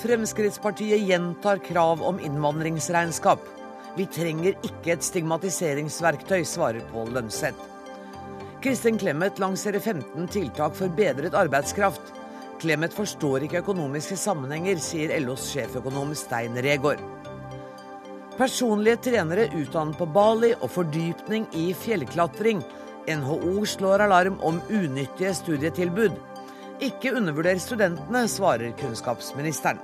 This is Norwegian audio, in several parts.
Fremskrittspartiet gjentar krav om innvandringsregnskap. Vi trenger ikke et stigmatiseringsverktøy, svarer Pål Lønseth. Kristin Clemet lanserer 15 tiltak for bedret arbeidskraft. Clemet forstår ikke økonomiske sammenhenger, sier LOs sjeføkonom Stein Regaard. Personlige trenere utdannet på Bali og fordypning i fjellklatring. NHO slår alarm om unyttige studietilbud. Ikke undervurder studentene, svarer kunnskapsministeren.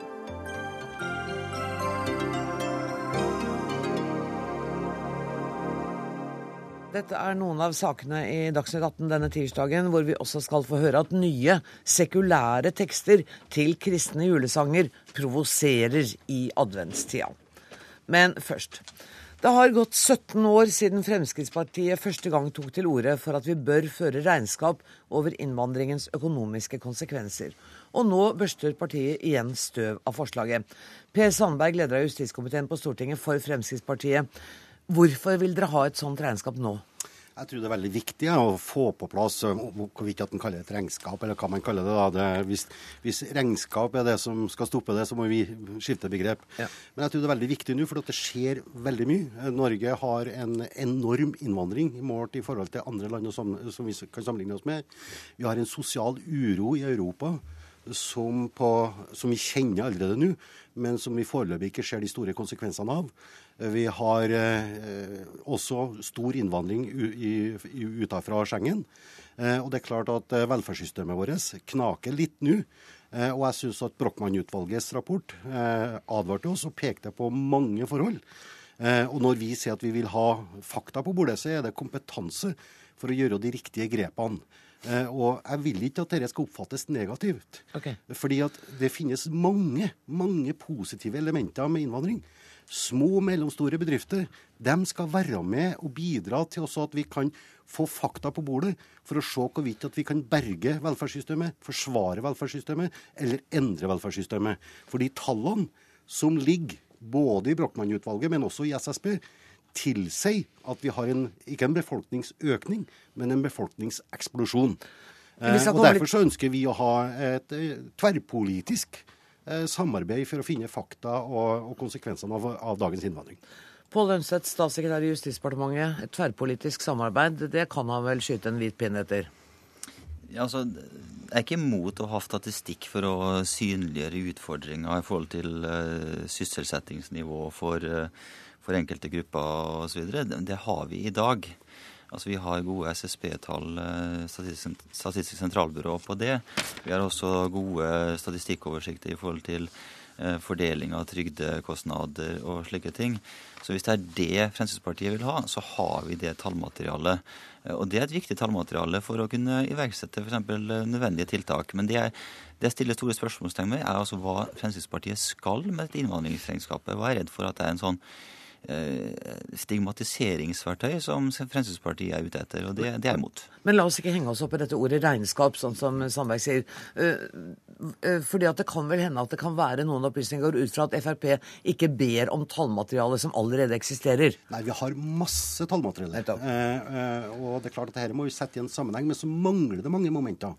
Dette er noen av sakene i Dagsnytt 18 denne tirsdagen, hvor vi også skal få høre at nye, sekulære tekster til kristne julesanger provoserer i adventstida. Men først. Det har gått 17 år siden Fremskrittspartiet første gang tok til orde for at vi bør føre regnskap over innvandringens økonomiske konsekvenser. Og nå børster partiet igjen støv av forslaget. Per Sandberg, leder av justiskomiteen på Stortinget for Fremskrittspartiet. Hvorfor vil dere ha et sånt regnskap nå? Jeg tror det er veldig viktig ja, å få på plass hvorvidt at en kaller det et regnskap, eller hva man kaller det. da. Det, hvis, hvis, regnskap er det som skal stoppe det, så må vi skifte begrep. Ja. Men jeg tror det er veldig viktig nå, for det skjer veldig mye. Norge har en enorm innvandring målt i forhold til andre land som, som vi kan sammenligne oss med. Vi har en sosial uro i Europa som, på, som vi kjenner allerede nå, men som vi foreløpig ikke ser de store konsekvensene av. Vi har eh, også stor innvandring utenfra fra Schengen. Eh, og det er klart at eh, velferdssystemet vårt knaker litt nå. Eh, og jeg syns at Brochmann-utvalgets rapport advarte oss og pekte på mange forhold. Eh, og når vi sier at vi vil ha fakta på bordet, så er det kompetanse for å gjøre de riktige grepene. Eh, og jeg vil ikke at dette skal oppfattes negativt. Okay. Fordi at det finnes mange, mange positive elementer med innvandring. Små og mellomstore bedrifter de skal være med og bidra til også at vi kan få fakta på bordet for å se hvorvidt vi kan berge velferdssystemet, forsvare velferdssystemet eller endre velferdssystemet. For de tallene som ligger både i Brochmann-utvalget, men også i SSB, tilsier at vi har en, ikke en befolkningsøkning, men en befolkningseksplosjon. Eh, og Derfor så ønsker vi å ha et eh, tverrpolitisk samarbeid for å finne fakta og, og konsekvensene av, av, dagens innvandring. Pål Lønseth, statssekretær i Justisdepartementet. Et tverrpolitisk samarbeid, det kan han vel skyte en hvit pinn etter? Ja, altså, jeg er ikke imot å ha statistikk for å synliggjøre utfordringer i forhold til uh, sysselsettingsnivå for uh, for enkelte grupper osv. Det, det har vi i dag. Altså Vi har gode SSB-tall, eh, Statistisk sentralbyrå, på det. Vi har også gode statistikkoversikter i forhold til eh, fordeling av trygdekostnader og slike ting. Så hvis det er det Fremskrittspartiet vil ha, så har vi det tallmaterialet. Eh, og det er et viktig tallmateriale for å kunne iverksette f.eks. nødvendige tiltak. Men det, jeg stiller store spørsmålstegn med, er altså hva Fremskrittspartiet skal med dette innvandringsregnskapet. Hva er jeg redd for at det er en sånn stigmatiseringsverktøy som Fremskrittspartiet er ute etter, og det, det er imot. Men la oss ikke henge oss opp i dette ordet regnskap, sånn som Sandberg sier. Eh, eh, fordi at det kan vel hende at det kan være noen opplysninger ut fra at Frp ikke ber om tallmateriale som allerede eksisterer? Nei, vi har masse tallmateriale. Eh, og det er klart at dette må vi sette i en sammenheng, men så mangler det mange momenter.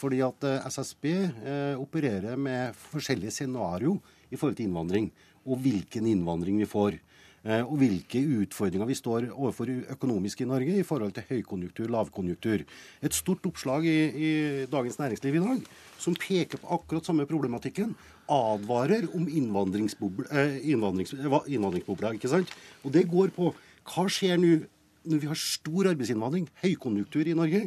Fordi at SSB eh, opererer med forskjellige scenarioer i forhold til innvandring, og hvilken innvandring vi får. Eh, og hvilke utfordringer vi står overfor økonomisk i Norge i forhold til høykonjunktur, lavkonjunktur. Et stort oppslag i, i Dagens Næringsliv i dag som peker på akkurat samme problematikken. Advarer om innvandringsbobla. Eh, innvandrings, ikke sant? Og det går på hva skjer nå når vi har stor arbeidsinnvandring, høykonjunktur i Norge,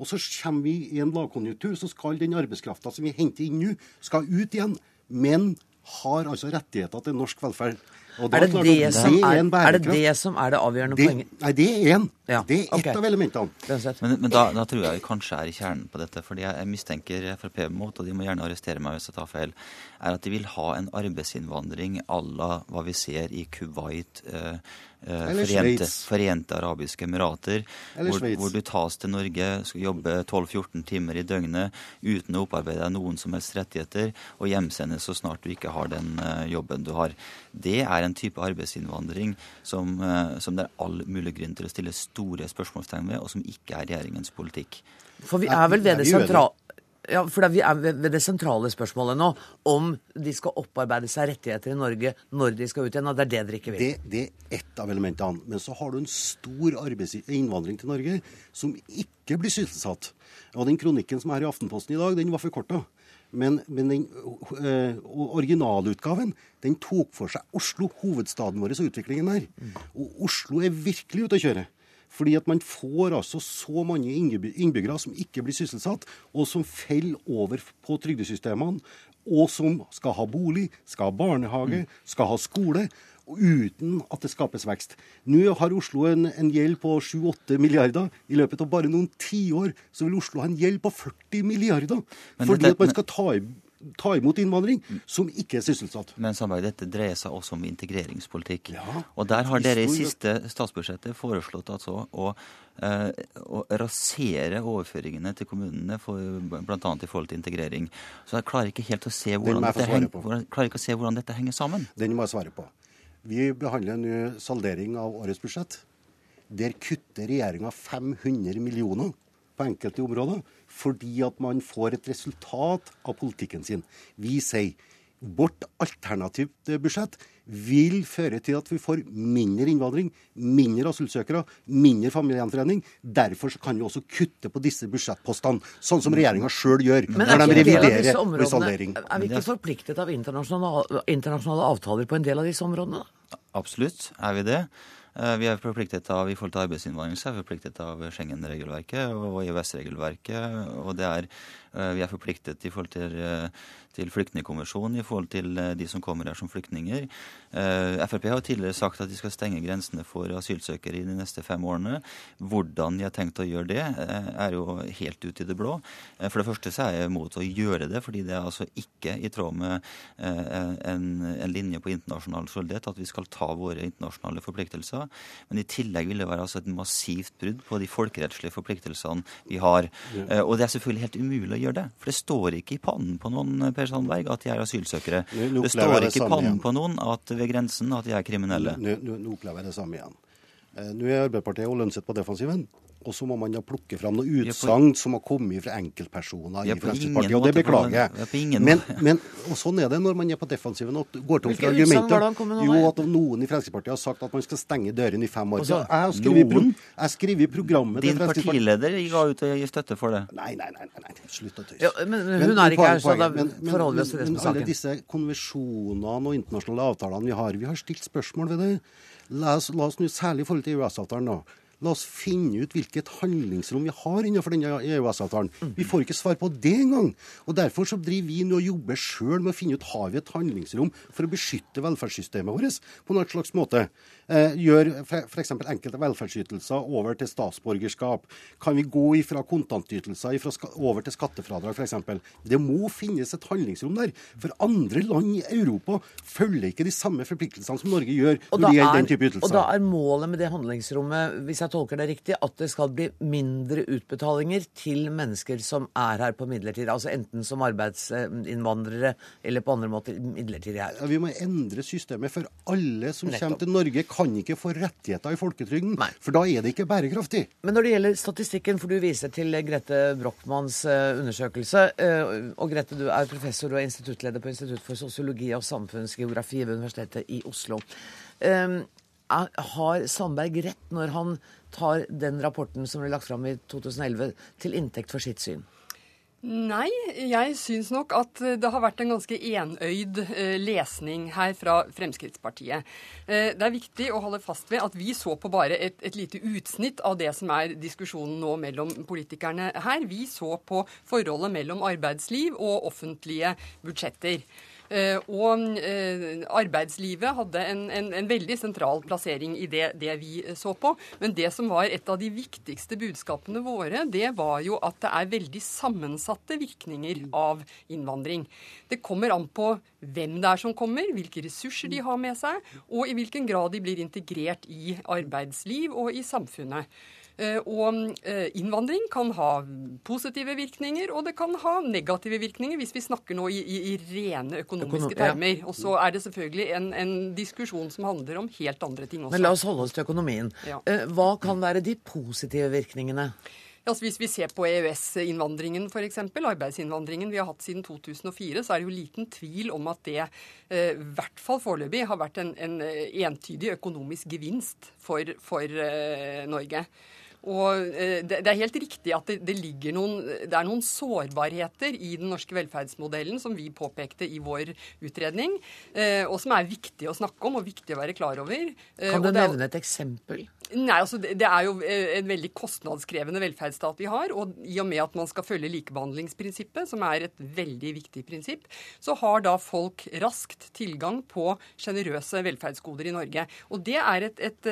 og så kommer vi i en lavkonjunktur, så skal den arbeidskrafta som vi henter inn nå, skal ut igjen. Men har altså rettigheter til norsk velferd. Er det det, som er, er det, det som er det avgjørende det, poenget? Nei, det er én. Ja, det er ett okay. av elementene. Men, men da, da, tror jeg vi kanskje er i kjernen på dette, fordi jeg, jeg mistenker Frp mot, og de må gjerne arrestere meg hvis jeg tar feil, er at de vil ha en arbeidsinnvandring à la hva vi ser i Kuwait, eh, Eh, Forente, Forente, arabiske emirater, hvor, hvor, du tas til Norge, skal jobbe 12-14 timer i døgnet uten å opparbeide deg noen som helst rettigheter, og hjemsendes så snart du ikke har den uh, jobben du har. Det er en type arbeidsinnvandring som, uh, som det er all mulig grunn til å stille store spørsmålstegn ved, og som ikke er regjeringens politikk. For vi er vel ved det sentrale Ja, for Vi er ved det sentrale spørsmålet nå, om de skal opparbeide seg rettigheter i Norge når de skal ut igjen. og Det er det dere ikke vil. Det, det er ett av elementene. Men så har du en stor innvandring til Norge som ikke blir sysselsatt. Og Den kronikken som er i Aftenposten i dag, den var forkorta. Men, men den øh, originalutgaven den tok for seg Oslo, hovedstaden vår, og utviklingen der. Og Oslo er virkelig ute å kjøre. Fordi at man får altså så mange innbyggere som ikke blir sysselsatt, og som faller over på trygdesystemene, og som skal ha bolig, skal ha barnehage, skal ha skole uten at det skapes vekst. Nå har Oslo en, en gjeld på 7-8 milliarder. I løpet av bare noen tiår så vil Oslo ha en gjeld på 40 milliarder. Men fordi at man skal ta, ta imot innvandring som ikke er sysselsatt. Men Sandberg, dette dreier seg også om integreringspolitikk. Ja, og der har dere i siste statsbudsjettet foreslått altså å, eh, å rasere overføringene til kommunene, for, bl.a. i forhold til integrering. Så jeg klarer ikke helt å se hvordan, dette, henger, klarer ikke å se hvordan dette henger sammen. Den må jeg svare på. Vi behandler nå saldering av årets budsjett. Der kutter regjeringa 500 millioner på enkelte områder fordi at man får et resultat av politikken sin. Vi sier vårt alternativt budsjett vil føre til at vi får mindre innvandring, mindre asylsøkere, mindre familiegjenforening. Derfor kan vi også kutte på disse budsjettpostene, sånn som regjeringa sjøl gjør Men når de reviderer saldering. Er vi ikke forpliktet av internasjonale, internasjonale avtaler på en del av disse områdene? Absolutt er vi det. Eh, vi er forpliktet av i forhold til arbeidsinnvandring, så er vi forpliktet av Schengen-regelverket og EØS-regelverket. Og det er, vi er forpliktet i forhold til, eh, til flyktningkonvensjonen i forhold til de som kommer her som flyktninger. Frp har tidligere sagt at de skal stenge grensene for asylsøkere i de neste fem årene. Hvordan de har tenkt å gjøre det, er jo helt ut i det blå. For det første så er jeg imot å gjøre det, fordi det er altså ikke i tråd med en, en linje på internasjonal solidaritet at vi skal ta våre internasjonale forpliktelser. Men i tillegg vil det være altså et massivt brudd på de folkerettslige forpliktelsene vi har. Eh, og det er selvfølgelig helt umulig å gjøre det. For det står ikke i pannen på noen Per Sandberg at de er asylsøkere. Nå, det står ikke i pannen på noen at ved grensen at de er kriminelle. Nå, opplever jeg det samme igjen. Eh, nå er Arbeiderpartiet og Lønseth på defensiven. Og så må man da plukke fram noen utsagn som har kommet fra enkeltpersoner i Fremskrittspartiet. Og det beklager jeg. Men, men, og sånn er det når man er på defensiven og går tom for argumenter. Jo, at noen i Fremskrittspartiet har sagt at man skal stenge dørene i fem år. Også, jeg har skrevet, i programmet Din partileder ga ut og gi støtte for det. Nei, nei, nei. nei, Slutt å tøyse. Ja, men, hun er ikke her, så da forholder vi oss til det som er saken. Alle disse konvensjonene og internasjonale avtalene vi har, vi har stilt spørsmål ved det. La oss, la oss nå særlig i forhold til EØS-avtalen nå. La oss finne ut hvilket handlingsrom vi har innenfor denne EØS-avtalen. Vi får ikke svar på det engang. Og Derfor så driver vi nå og jobber sjøl med å finne ut har vi et handlingsrom for å beskytte velferdssystemet vårt på noen slags måte. Eh, gjør f.eks. enkelte velferdsytelser over til statsborgerskap. Kan vi gå fra kontantytelser over til skattefradrag f.eks. Det må finnes et handlingsrom der. For andre land i Europa følger ikke de samme forpliktelsene som Norge gjør når det gjelder den type ytelser. Og da er målet med det handlingsrommet, hvis jeg jeg tolker det riktig, at det skal bli mindre utbetalinger til mennesker som er her på midlertidig, altså enten som arbeidsinnvandrere eller på andre måter midlertidig her. Ja, vi må endre systemet, for alle som Nettopp. kommer til Norge, kan ikke få rettigheter i folketrygden. Nei. For da er det ikke bærekraftig. Men når det gjelder statistikken, for du viser til Grete Brochmanns eh, undersøkelse, eh, og Grete, du er professor og instituttleder på Institutt for sosiologi og samfunnsgeografi ved Universitetet i Oslo. Um, har Sandberg rett når han tar den rapporten som ble lagt fram i 2011, til inntekt for sitt syn? Nei, jeg syns nok at det har vært en ganske enøyd eh, lesning her fra Fremskrittspartiet. Eh, det er viktig å holde fast ved at vi så på bare et, et, lite utsnitt av det som er diskusjonen nå mellom politikerne her. Vi så på forholdet mellom arbeidsliv og offentlige budsjetter. Eh, og eh, arbeidslivet hadde en, en, en, veldig sentral plassering i det, det, vi så på. Men det som var et av de viktigste budskapene våre, det var jo at det er veldig sammensatte virkninger av innvandring. Det kommer an på hvem det er som kommer, hvilke ressurser de har med seg, og i hvilken grad de blir integrert i arbeidsliv og i samfunnet. Eh, og eh, innvandring kan ha positive virkninger, og det kan ha negative virkninger, hvis vi snakker nå i, i, i rene økonomiske termer. Og så er det selvfølgelig en, en, diskusjon som handler om helt andre ting også. Men la oss holde oss til økonomien. Ja. Eh, hva kan være de positive virkningene? Altså hvis vi ser på EØS-innvandringen f.eks., arbeidsinnvandringen vi har hatt siden 2004, så er det jo liten tvil om at det i hvert fall foreløpig har vært en, en entydig økonomisk gevinst for, for Norge. Og eh, det, er helt riktig at det, ligger noen, det er noen sårbarheter i den norske velferdsmodellen som vi påpekte i vår utredning, eh, og som er viktig å snakke om og viktig å være klar over. Eh, kan du nevne et eksempel? Nei, altså det, er jo en veldig kostnadskrevende velferdsstat vi har. Og i og med at man skal følge likebehandlingsprinsippet, som er et veldig viktig prinsipp, så har da folk raskt tilgang på sjenerøse velferdsgoder i Norge. Og det er et, et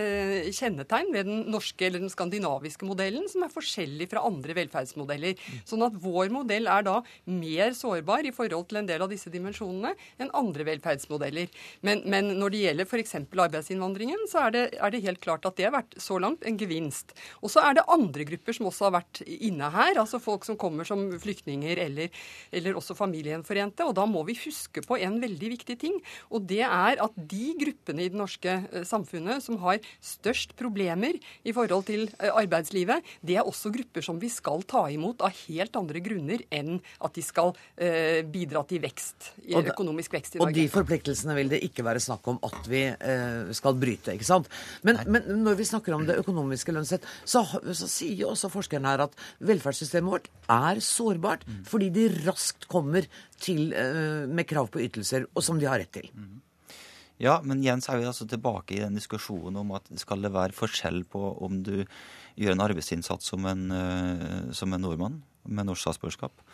kjennetegn ved den norske eller den skandinaviske modellen, som er forskjellig fra andre velferdsmodeller. Sånn at vår modell er da mer sårbar i forhold til en del av disse dimensjonene enn andre velferdsmodeller. Men, men når det gjelder f.eks. arbeidsinnvandringen, så er det, er det, helt klart at det har vært så langt en gevinst. Og så er det andre grupper som også har vært inne her, altså folk som kommer som flyktninger eller, eller også familiegjenforente. Og da må vi huske på en veldig viktig ting, og det er at de gruppene i det norske eh, samfunnet som har størst problemer i forhold til eh, arbeidslivet, det er også grupper som vi skal ta imot av helt andre grunner enn at de skal eh, bidra til vekst, økonomisk vekst i Norge. Og de forpliktelsene vil det ikke være snakk om at vi eh, skal bryte, ikke sant. Men, men, når vi snakker om det økonomiske lønnsett, så, så sier jo også forskerne her at velferdssystemet vårt er sårbart mm. fordi de raskt kommer til, eh, med krav på ytelser, og som de har rett til. Mm. Ja, men igjen så er vi altså tilbake i den diskusjonen om at skal det være forskjell på om du gjør en arbeidsinnsats som en, uh, som en nordmann med norsk statsborgerskap,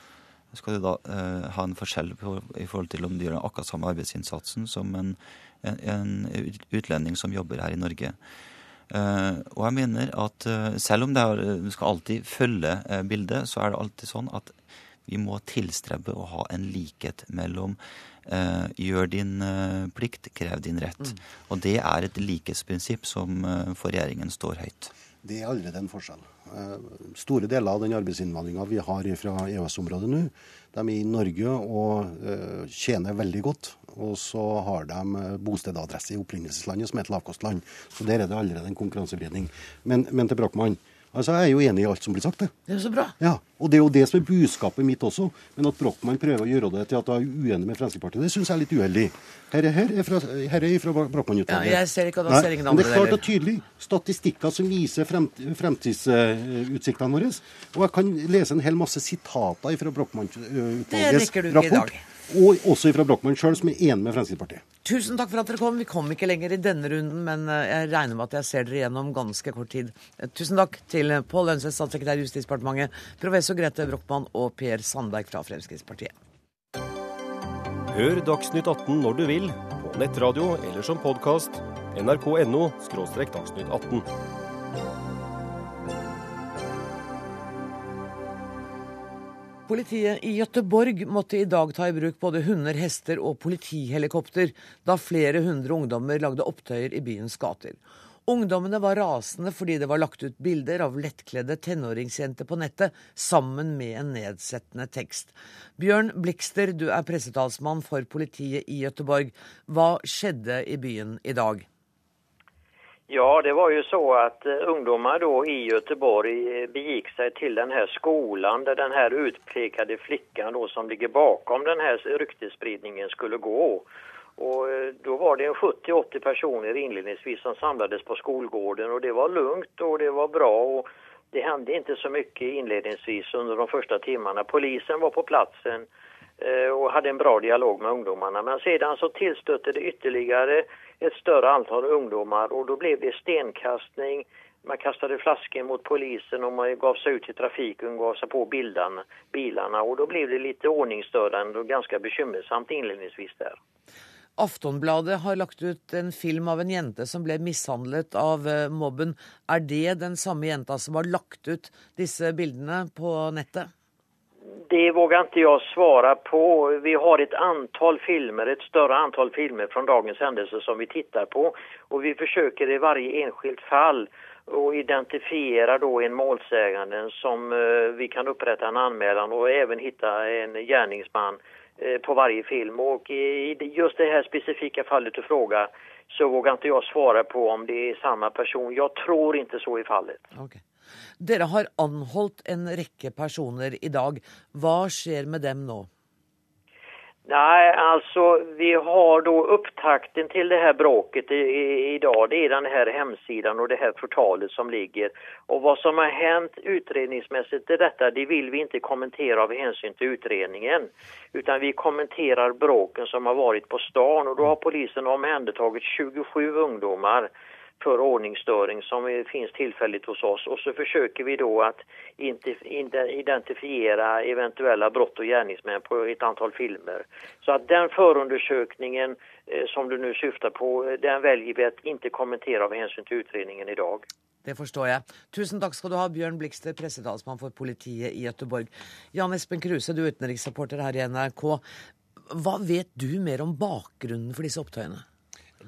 skal du da uh, ha en forskjell på, i forhold til om du gjør akkurat samme arbeidsinnsatsen som en, en, en utlending som jobber her i Norge. Uh, og jeg mener at selv om det er, du skal alltid følge bildet, så er det alltid sånn at vi må tilstrebe å ha en likhet mellom Uh, gjør din uh, plikt, krev din rett. Mm. Og det er et likhetsprinsipp som uh, for regjeringen står høyt. Det er allerede en forskjell. Eh, store deler av den arbeidsinnvandringa vi har fra EØS-området nå, de er i Norge og eh, tjener veldig godt. Og så har de eh, bostedadresse i opprinnelseslandet, som er et lavkostland. Så der er det allerede en konkurransevridning. Men, men til Brochmann. Altså, Jeg er jo enig i alt som blir sagt. Det Det er så bra. Ja, Og det er jo det som er budskapet mitt også. Men at Brochmann prøver å gjøre det til at jeg er uenig med Fremskrittspartiet, det syns jeg er litt uheldig. Her er, her er fra, her er fra Brochmann-utvalget. Ja, jeg ser ikke, da ser ingen andre Men det er klart og tydelig statistikker som viser fremt, fremtidsutsiktene våre. Og jeg kan lese en hel masse sitater fra Brochmann-utvalgets rapport. Og også fra Brochmann sjøl, som er enig med Fremskrittspartiet. Tusen takk for at dere kom. Vi kom ikke lenger i denne runden, men eh, jeg regner med at jeg ser dere igjen om ganske kort tid. Eh, tusen takk til Pål Lønseth, statssekretær i Justisdepartementet, professor Grete Brochmann og Per Sandberg fra Fremskrittspartiet. Hør Dagsnytt 18 når du vil, på nettradio eller som podkast. nrk.no – dagsnytt 18. Politiet i Gøteborg måtte i dag ta i bruk både hunder, hester og politihelikopter da flere hundre ungdommer lagde opptøyer i byens gater. Ungdommene var rasende fordi det var lagt ut bilder av lettkledde tenåringsjenter på nettet sammen med en nedsettende tekst. Bjørn Blikster, du er pressetalsmann for politiet i Gøteborg. Hva skjedde i byen i dag? Ja, det var ju så att ungdommer ungdomar då i Göteborg begikk begick sig till den här skolan där den här utpekade flickan då som ligger bakom den här ryktesspridningen skulle gå. Och eh, då var det 70-80 personer inledningsvis som samlades på skolgården och det var lugnt och det var bra och det hände inte så mycket inledningsvis under de första timmarna. Polisen var på platsen och hade en bra dialog med ungdomarna men sedan så tillstötte det ytterligare ett större antal ungdomar och då blev det stenkastning, man kastade flaskor mot polisen och man gav sig ut i trafiken och gav sig på bildan, bilarna och då blev det lite ordningsstörande och ganska bekymmersamt inledningsvis där. Aftonbladet har lagt ut en film av en jente som ble mishandlet av eh, mobben. Er det den samme jenta som har lagt ut disse bildene på nettet? Det vågar inte jag svara på. Vi har ett antal filmer, ett större antal filmer från dagens händelser som vi tittar på och vi försöker i varje enskilt fall och identifiera då en målsägande som eh, vi kan upprätta en anmälan och även hitta en gärningsman eh, på varje film. Och i just det här specifika fallet du frågar så vågar inte jag svara på om det är samma person. Jag tror inte så i fallet. Okay. Dere har anholdt en rekke personer i dag. Hva skjer med dem nå? Nei, altså vi har da opptakten til det her bråket i, i, i, dag. Det er den her hemsiden og det her portalet som ligger. Og hva som har hendt utredningsmessig til dette, det vil vi ikke kommentere av hensyn til utredningen. Utan vi kommenterer bråken som har vært på stan. Og da har polisen omhendertatt 27 ungdommer för ordningsstörning som finns tillfälligt hos oss. Och så försöker vi då att identifiera eventuella brott och gärningsmän på ett antal filmer. Så att den förundersökningen eh, som du nu syftar på, den väljer vi att inte kommentera av hänsyn til utredningen i dag. Det forstår jeg. Tusen takk skal du ha, Bjørn Blikster, pressetalsmann for politiet i Gøteborg. Jan Espen Kruse, du er utenriksreporter her i NRK. Hva vet du mer om bakgrunnen for disse opptøyene?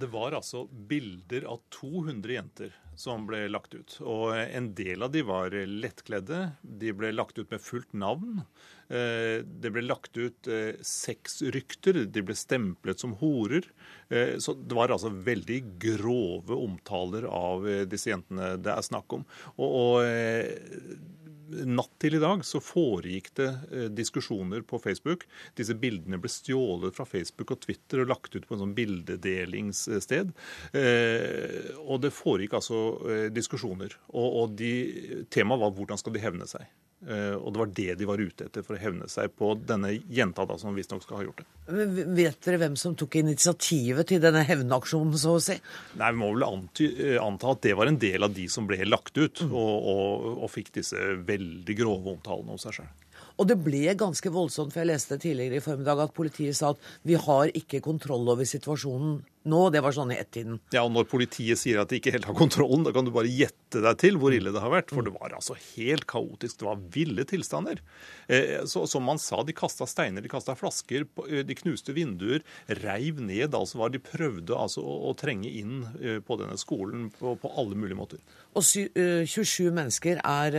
Det var altså bilder av 200 jenter som ble lagt ut. Og en del av de var lettkledde. De ble lagt ut med fullt navn. Eh, det ble lagt ut eh, sexrykter. De ble stemplet som horer. Eh, så det var altså veldig grove omtaler av disse jentene det er snakk om. Og, og natt til i dag så foregikk det eh, diskusjoner på Facebook. Disse bildene ble stjålet fra Facebook og Twitter og lagt ut på en sånn bildedelingssted. Eh, og det foregikk altså eh, diskusjoner. Og, og de, temaet var hvordan skal de hevne seg. Uh, og det var det de var ute etter, for å hevne seg på denne jenta da, som visstnok skal ha gjort det. Vet dere hvem som tok initiativet til denne hevnaksjonen, så å si? Nei, Vi må vel anty, eh, anta at det var en del av de som ble lagt ut, mm. og, og, og, fikk disse veldig grove omtalene om seg sjøl. Og det ble ganske voldsomt, for jeg leste tidligere i formiddag at politiet sa at vi har ikke kontroll over situasjonen nå. Det var sånn i ett-tiden. Ja, og når politiet sier at de ikke helt har kontrollen, da kan du bare gjette deg til hvor ille det har vært. For det var altså helt kaotisk. Det var ville tilstander. Eh, så, som man sa, de kasta steiner, de kasta flasker, eh, de knuste vinduer, reiv ned. Altså var de prøvde altså å, å trenge inn eh, på denne skolen på, på alle mulige måter. Og 27 mennesker er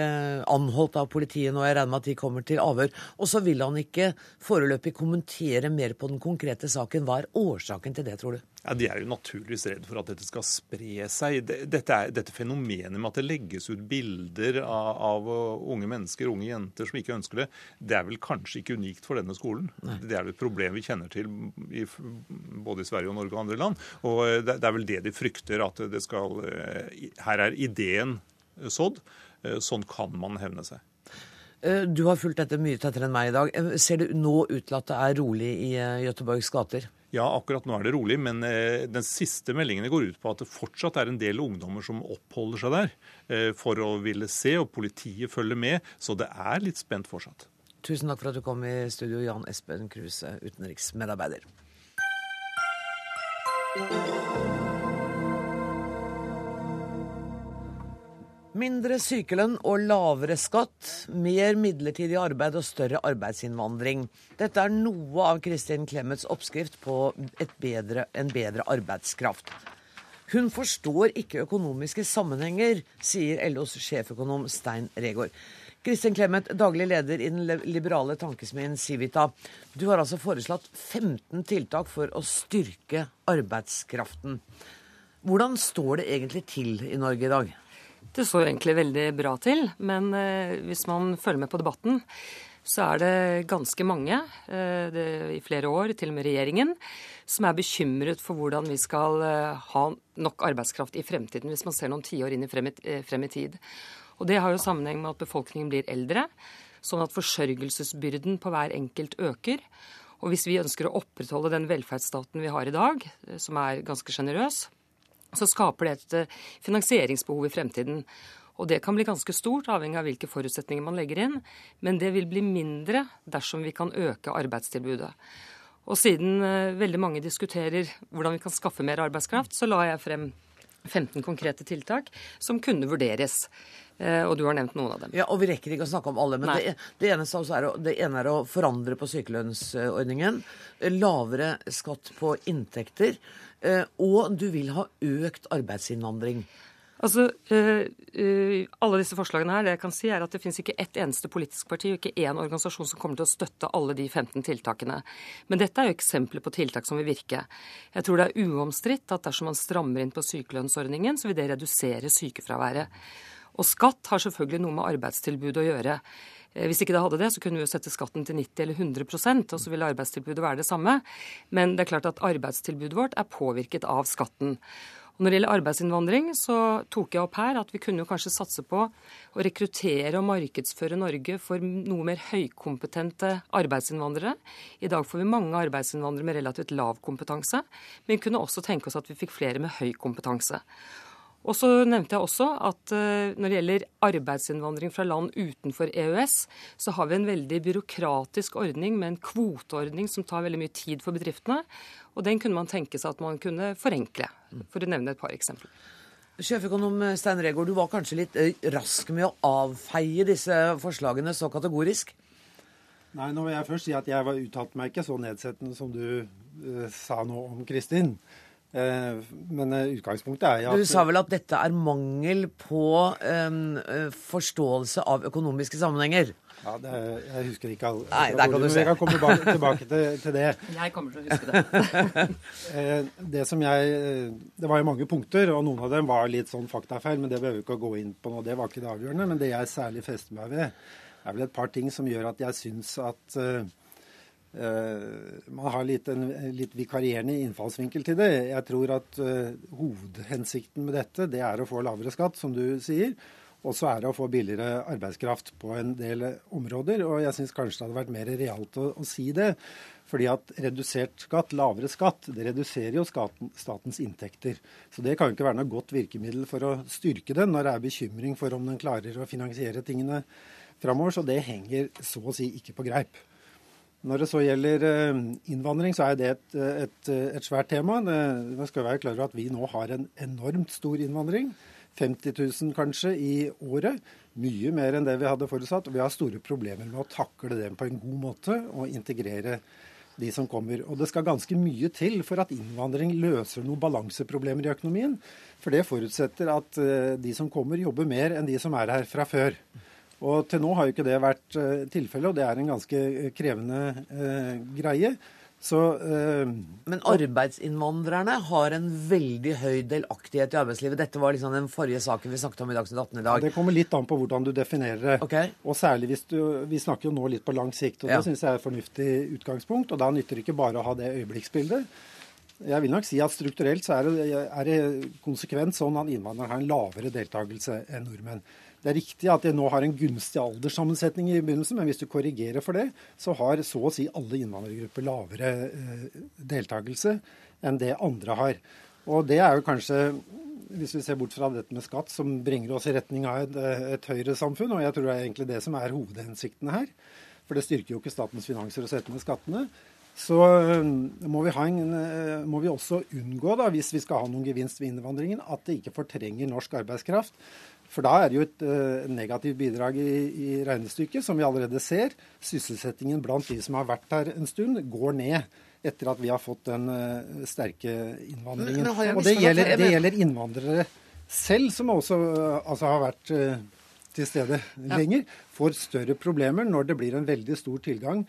anholdt av politiet nå. Jeg regner med at de kommer til avhør. Og så vil han ikke foreløpig kommentere mer på den konkrete saken. Hva er årsaken til det, tror du? Ja, De er jo naturligvis redd for at dette skal spre seg. Dette, er, dette fenomenet med at det legges ut bilder av, av, unge mennesker, unge jenter som ikke ønsker det, det er vel kanskje ikke unikt for denne skolen. Nei. Det er et problem vi kjenner til i, både i Sverige og Norge og andre land. Og det, det er vel det de frykter, at det skal eh, Her er ideen sådd. Eh, sånn kan man hevne seg. Eh, du har fulgt dette mye tettere enn meg i dag. Ser det nå ut til at det er rolig i Göteborgs gater? Ja, akkurat nå er det rolig, men eh, den siste meldingene går ut på at det fortsatt er en del ungdommer som oppholder seg der eh, for å ville se, og politiet følger med. Så det er litt spent fortsatt. Tusen takk for at du kom i studio, Jan Espen Kruse, utenriksmedarbeider. Mindre sykelønn og lavere skatt, mer midlertidig arbeid og større arbeidsinnvandring. Dette er noe av Kristin Clemets oppskrift på bedre, en bedre arbeidskraft. Hun forstår ikke økonomiske sammenhenger, sier LOs sjeføkonom Stein Regård. Kristin Clemet, daglig leder i den liberale tankesmien Civita. Du har altså foreslått 15 tiltak for å styrke arbeidskraften. Hvordan står det egentlig til i Norge i dag? Det står egentlig veldig bra til, men eh, hvis man følger med på debatten, så er det ganske mange eh, det, i flere år, til og med regjeringen, som er bekymret for hvordan vi skal eh, ha nok arbeidskraft i fremtiden, hvis man ser noen tiår inn i frem i tid. Og Det har jo sammenheng med at befolkningen blir eldre, sånn at forsørgelsesbyrden på hver enkelt øker. Og hvis vi ønsker å opprettholde den velferdsstaten vi har i dag, som er ganske sjenerøs, så skaper det et eh, finansieringsbehov i fremtiden. Og det kan bli ganske stort, avhengig av hvilke forutsetninger man legger inn. Men det vil bli mindre dersom vi kan øke arbeidstilbudet. Og siden uh, veldig mange diskuterer hvordan vi kan skaffe mer arbeidskraft, så la jeg frem 15 konkrete tiltak som kunne vurderes. Uh, og du har nevnt noen av dem. Ja, og Vi rekker ikke å snakke om alle. Men det, det, ene er å, det, ene er å, forandre på sykelønnsordningen. Lavere skatt på inntekter. Eh, og du vil ha økt arbeidsinnvandring. Altså, Alle disse forslagene her, det jeg kan si er at det finnes ikke ett eneste politisk parti og ikke én organisasjon som kommer til å støtte alle de 15 tiltakene. Men dette er jo eksempler på tiltak som vil virke. Jeg tror det er uomstridt at dersom man strammer inn på sykelønnsordningen, så vil det redusere sykefraværet. Og skatt har selvfølgelig noe med arbeidstilbudet å gjøre. Eh, hvis ikke det hadde det, så kunne vi jo sette skatten til 90 eller 100% og så ville arbeidstilbudet være det samme. Men det er klart at arbeidstilbudet vårt er påvirket av skatten. Og Når det gjelder arbeidsinnvandring, så tok jeg opp her at vi kunne jo kanskje satse på å rekruttere og markedsføre Norge for noe mer høykompetente arbeidsinnvandrere. I dag får vi mange arbeidsinnvandrere med relativt lav kompetanse, men vi kunne også tenke oss at vi fikk flere med høy kompetanse. Og så nevnte jeg også at uh, når det gjelder arbeidsinnvandring fra land utenfor EØS, så har vi en veldig byråkratisk ordning med en kvoteordning som tar veldig mye tid for bedriftene. Og den kunne man tenke seg at man kunne forenkle, for å nevne et par eksempler. Sjeføkonom Stein Regaard, du var kanskje litt eh, rask med å avfeie disse forslagene så kategorisk? Nei, nå vil jeg først si at jeg var uttalte meg ikke så nedsettende som du uh, sa nå om Kristin. Uh, men uh, utgangspunktet er at Du sa vel at dette er mangel på um, forståelse av økonomiske sammenhenger? Ja, er, Jeg husker ikke alle Nei, der kan du se. Jeg kan komme tilbake, tilbake til, til, det. Jeg kommer til å huske det. det som jeg Det var jo mange punkter, og noen av dem var litt sånn faktafeil, men det behøver vi ikke å gå inn på nå. Det var ikke det avgjørende. Men det jeg særlig fester meg ved, er vel et par ting som gjør at jeg syns at uh, man har litt, en litt vikarierende innfallsvinkel til det. Jeg tror at uh, hovedhensikten med dette det er å få lavere skatt, som du sier. Og så er det å få billigere arbeidskraft på en del områder. Og jeg syns kanskje det hadde vært mer realt å, å, si det. Fordi at redusert skatt, lavere skatt, det reduserer jo skaten, statens inntekter. Så det kan jo ikke være noe godt virkemiddel for å styrke den når det er bekymring for om den klarer å finansiere tingene framover. Så det henger så å si ikke på greip. Når det så gjelder eh, innvandring, så er det et, et, et svært tema. Vi skal være klar over at vi nå har en enormt stor innvandring. 50 000 kanskje i året. Mye mer enn det vi hadde forutsatt. Og vi har store problemer med å takle dem på en god måte og integrere de som kommer. Og det skal ganske mye til for at innvandring løser noen balanseproblemer i økonomien. For det forutsetter at eh, de som kommer, jobber mer enn de som er her fra før. Og til nå har jo ikke det vært uh, tilfellet, og det er en ganske eh, krevende eh, greie. Så, eh, Men arbeidsinnvandrerne har en veldig høy delaktighet i arbeidslivet. Dette var liksom den forrige saken vi snakket om i Dagsnytt 18 i dag. Ja, det kommer litt an på hvordan du definerer det. Okay. Og særlig hvis du Vi snakker jo nå litt på lang sikt, og ja. det syns jeg er et fornuftig utgangspunkt. Og da nytter det ikke bare å ha det øyeblikksbildet. Jeg vil nok si at strukturelt så er det, er det konsekvent sånn at innvandrere har en lavere deltakelse enn nordmenn. Det er riktig at det nå har en gunstig alderssammensetning i begynnelsen, men hvis du korrigerer for det, så har så å si alle innvandrergrupper lavere eh, deltakelse enn det andre har. Og det er jo kanskje, hvis vi ser bort fra dette med skatt, som bringer oss i retning av et, et høyere samfunn, og jeg tror det er egentlig det som er hovedhensikten her. For det styrker jo ikke statens finanser å sette ned skattene. Så eh, må vi, en, eh, må vi, også unngå, da, hvis vi skal ha noen gevinst ved innvandringen, at det ikke fortrenger norsk arbeidskraft. For da er det jo et uh, negativt bidrag i, i, regnestykket, som vi allerede ser. Sysselsettingen blant de som har vært her en stund, går ned etter at vi har fått den uh, sterke innvandringen. Og det gjelder, det gjelder, innvandrere selv, som også uh, altså har vært til stede lenger, får større problemer når det blir en veldig stor tilgang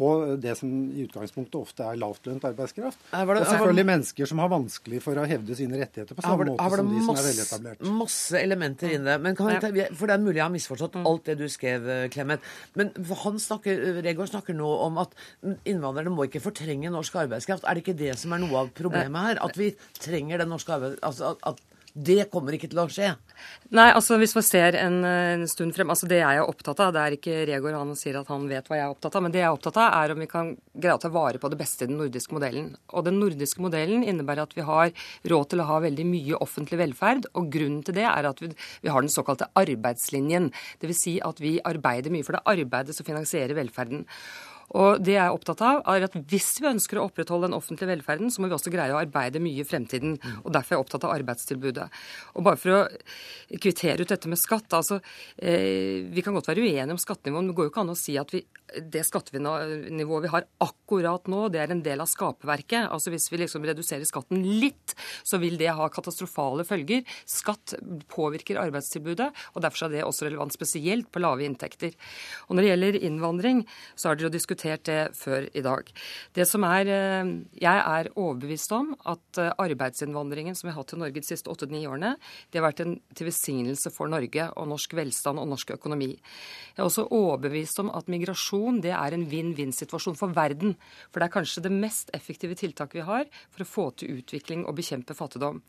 på det som i utgangspunktet ofte er lavtlønt arbeidskraft. Det, og selvfølgelig mennesker som har vanskelig for å hevde sine rettigheter på samme måte som de som er veletablert. Masse elementer inne. Men kan jeg, for det er mulig jeg har misforstått mm. alt det du skrev, Clemet. Men han snakker, Regård snakker nå om at innvandrerne må ikke fortrenge norsk arbeidskraft. Er det ikke det som er noe av problemet her? At vi trenger den norske arbeidskraften? Altså at det kommer ikke til å skje. Nei, altså hvis man ser en, en, stund frem altså Det jeg er opptatt av, det er ikke Regård han sier at han vet hva jeg er opptatt av, men det jeg er opptatt av, er om vi kan greie å ta vare på det beste i den nordiske modellen. Og den nordiske modellen innebærer at vi har råd til å ha veldig mye offentlig velferd. Og grunnen til det er at vi, vi har den såkalte arbeidslinjen. Dvs. Si at vi arbeider mye, for det arbeidet som finansierer velferden. Og det jeg er opptatt av, er at hvis vi ønsker å opprettholde den offentlige velferden, så må vi også greie å arbeide mye i fremtiden. Og derfor er jeg opptatt av arbeidstilbudet. Og bare for å kvittere ut dette med skatt, altså eh, Vi kan godt være uenige om skattenivået, men det går jo ikke an å si at vi det skattenivået vi har akkurat nå, det er en del av skaperverket. Altså Hvis vi liksom reduserer skatten litt, så vil det ha katastrofale følger. Skatt påvirker arbeidstilbudet, og derfor er det også relevant spesielt på lave inntekter. Og Når det gjelder innvandring, så er det jo diskutert diskutert det før i dag. Det som er, eh, Jeg er overbevist om at eh, arbeidsinnvandringen som vi har hatt til Norge de siste åtte-ni årene, det har vært en til velsignelse for Norge og norsk velstand og norsk økonomi. Jeg er også overbevist om at migrasjon det er en vinn-vinn-situasjon for verden. For det er kanskje det mest effektive tiltaket vi har for å få til utvikling og bekjempe fattigdom.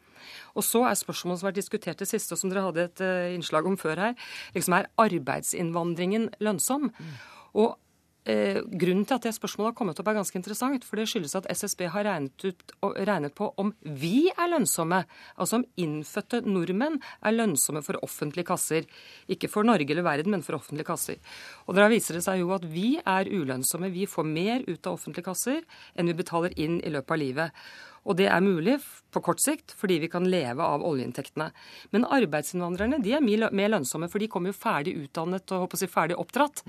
Og så er spørsmålet som har vært diskutert det siste, og som dere hadde et uh, innslag om før her, liksom er arbeidsinnvandringen lønnsom? Mm. Og Eh, grunnen til at det spørsmålet har kommet opp, er ganske interessant. For det skyldes at SSB har regnet, ut, regnet, på om vi er lønnsomme. Altså om innfødte nordmenn er lønnsomme for offentlige kasser. Ikke for Norge eller verden, men for offentlige kasser. Og da viser det seg jo at vi er ulønnsomme. Vi får mer ut av offentlige kasser enn vi betaler inn i løpet av livet. Og det er mulig på kort sikt fordi vi kan leve av oljeinntektene. Men arbeidsinnvandrerne de er mer lønnsomme, for de kommer jo ferdig utdannet og si, ferdig oppdratt.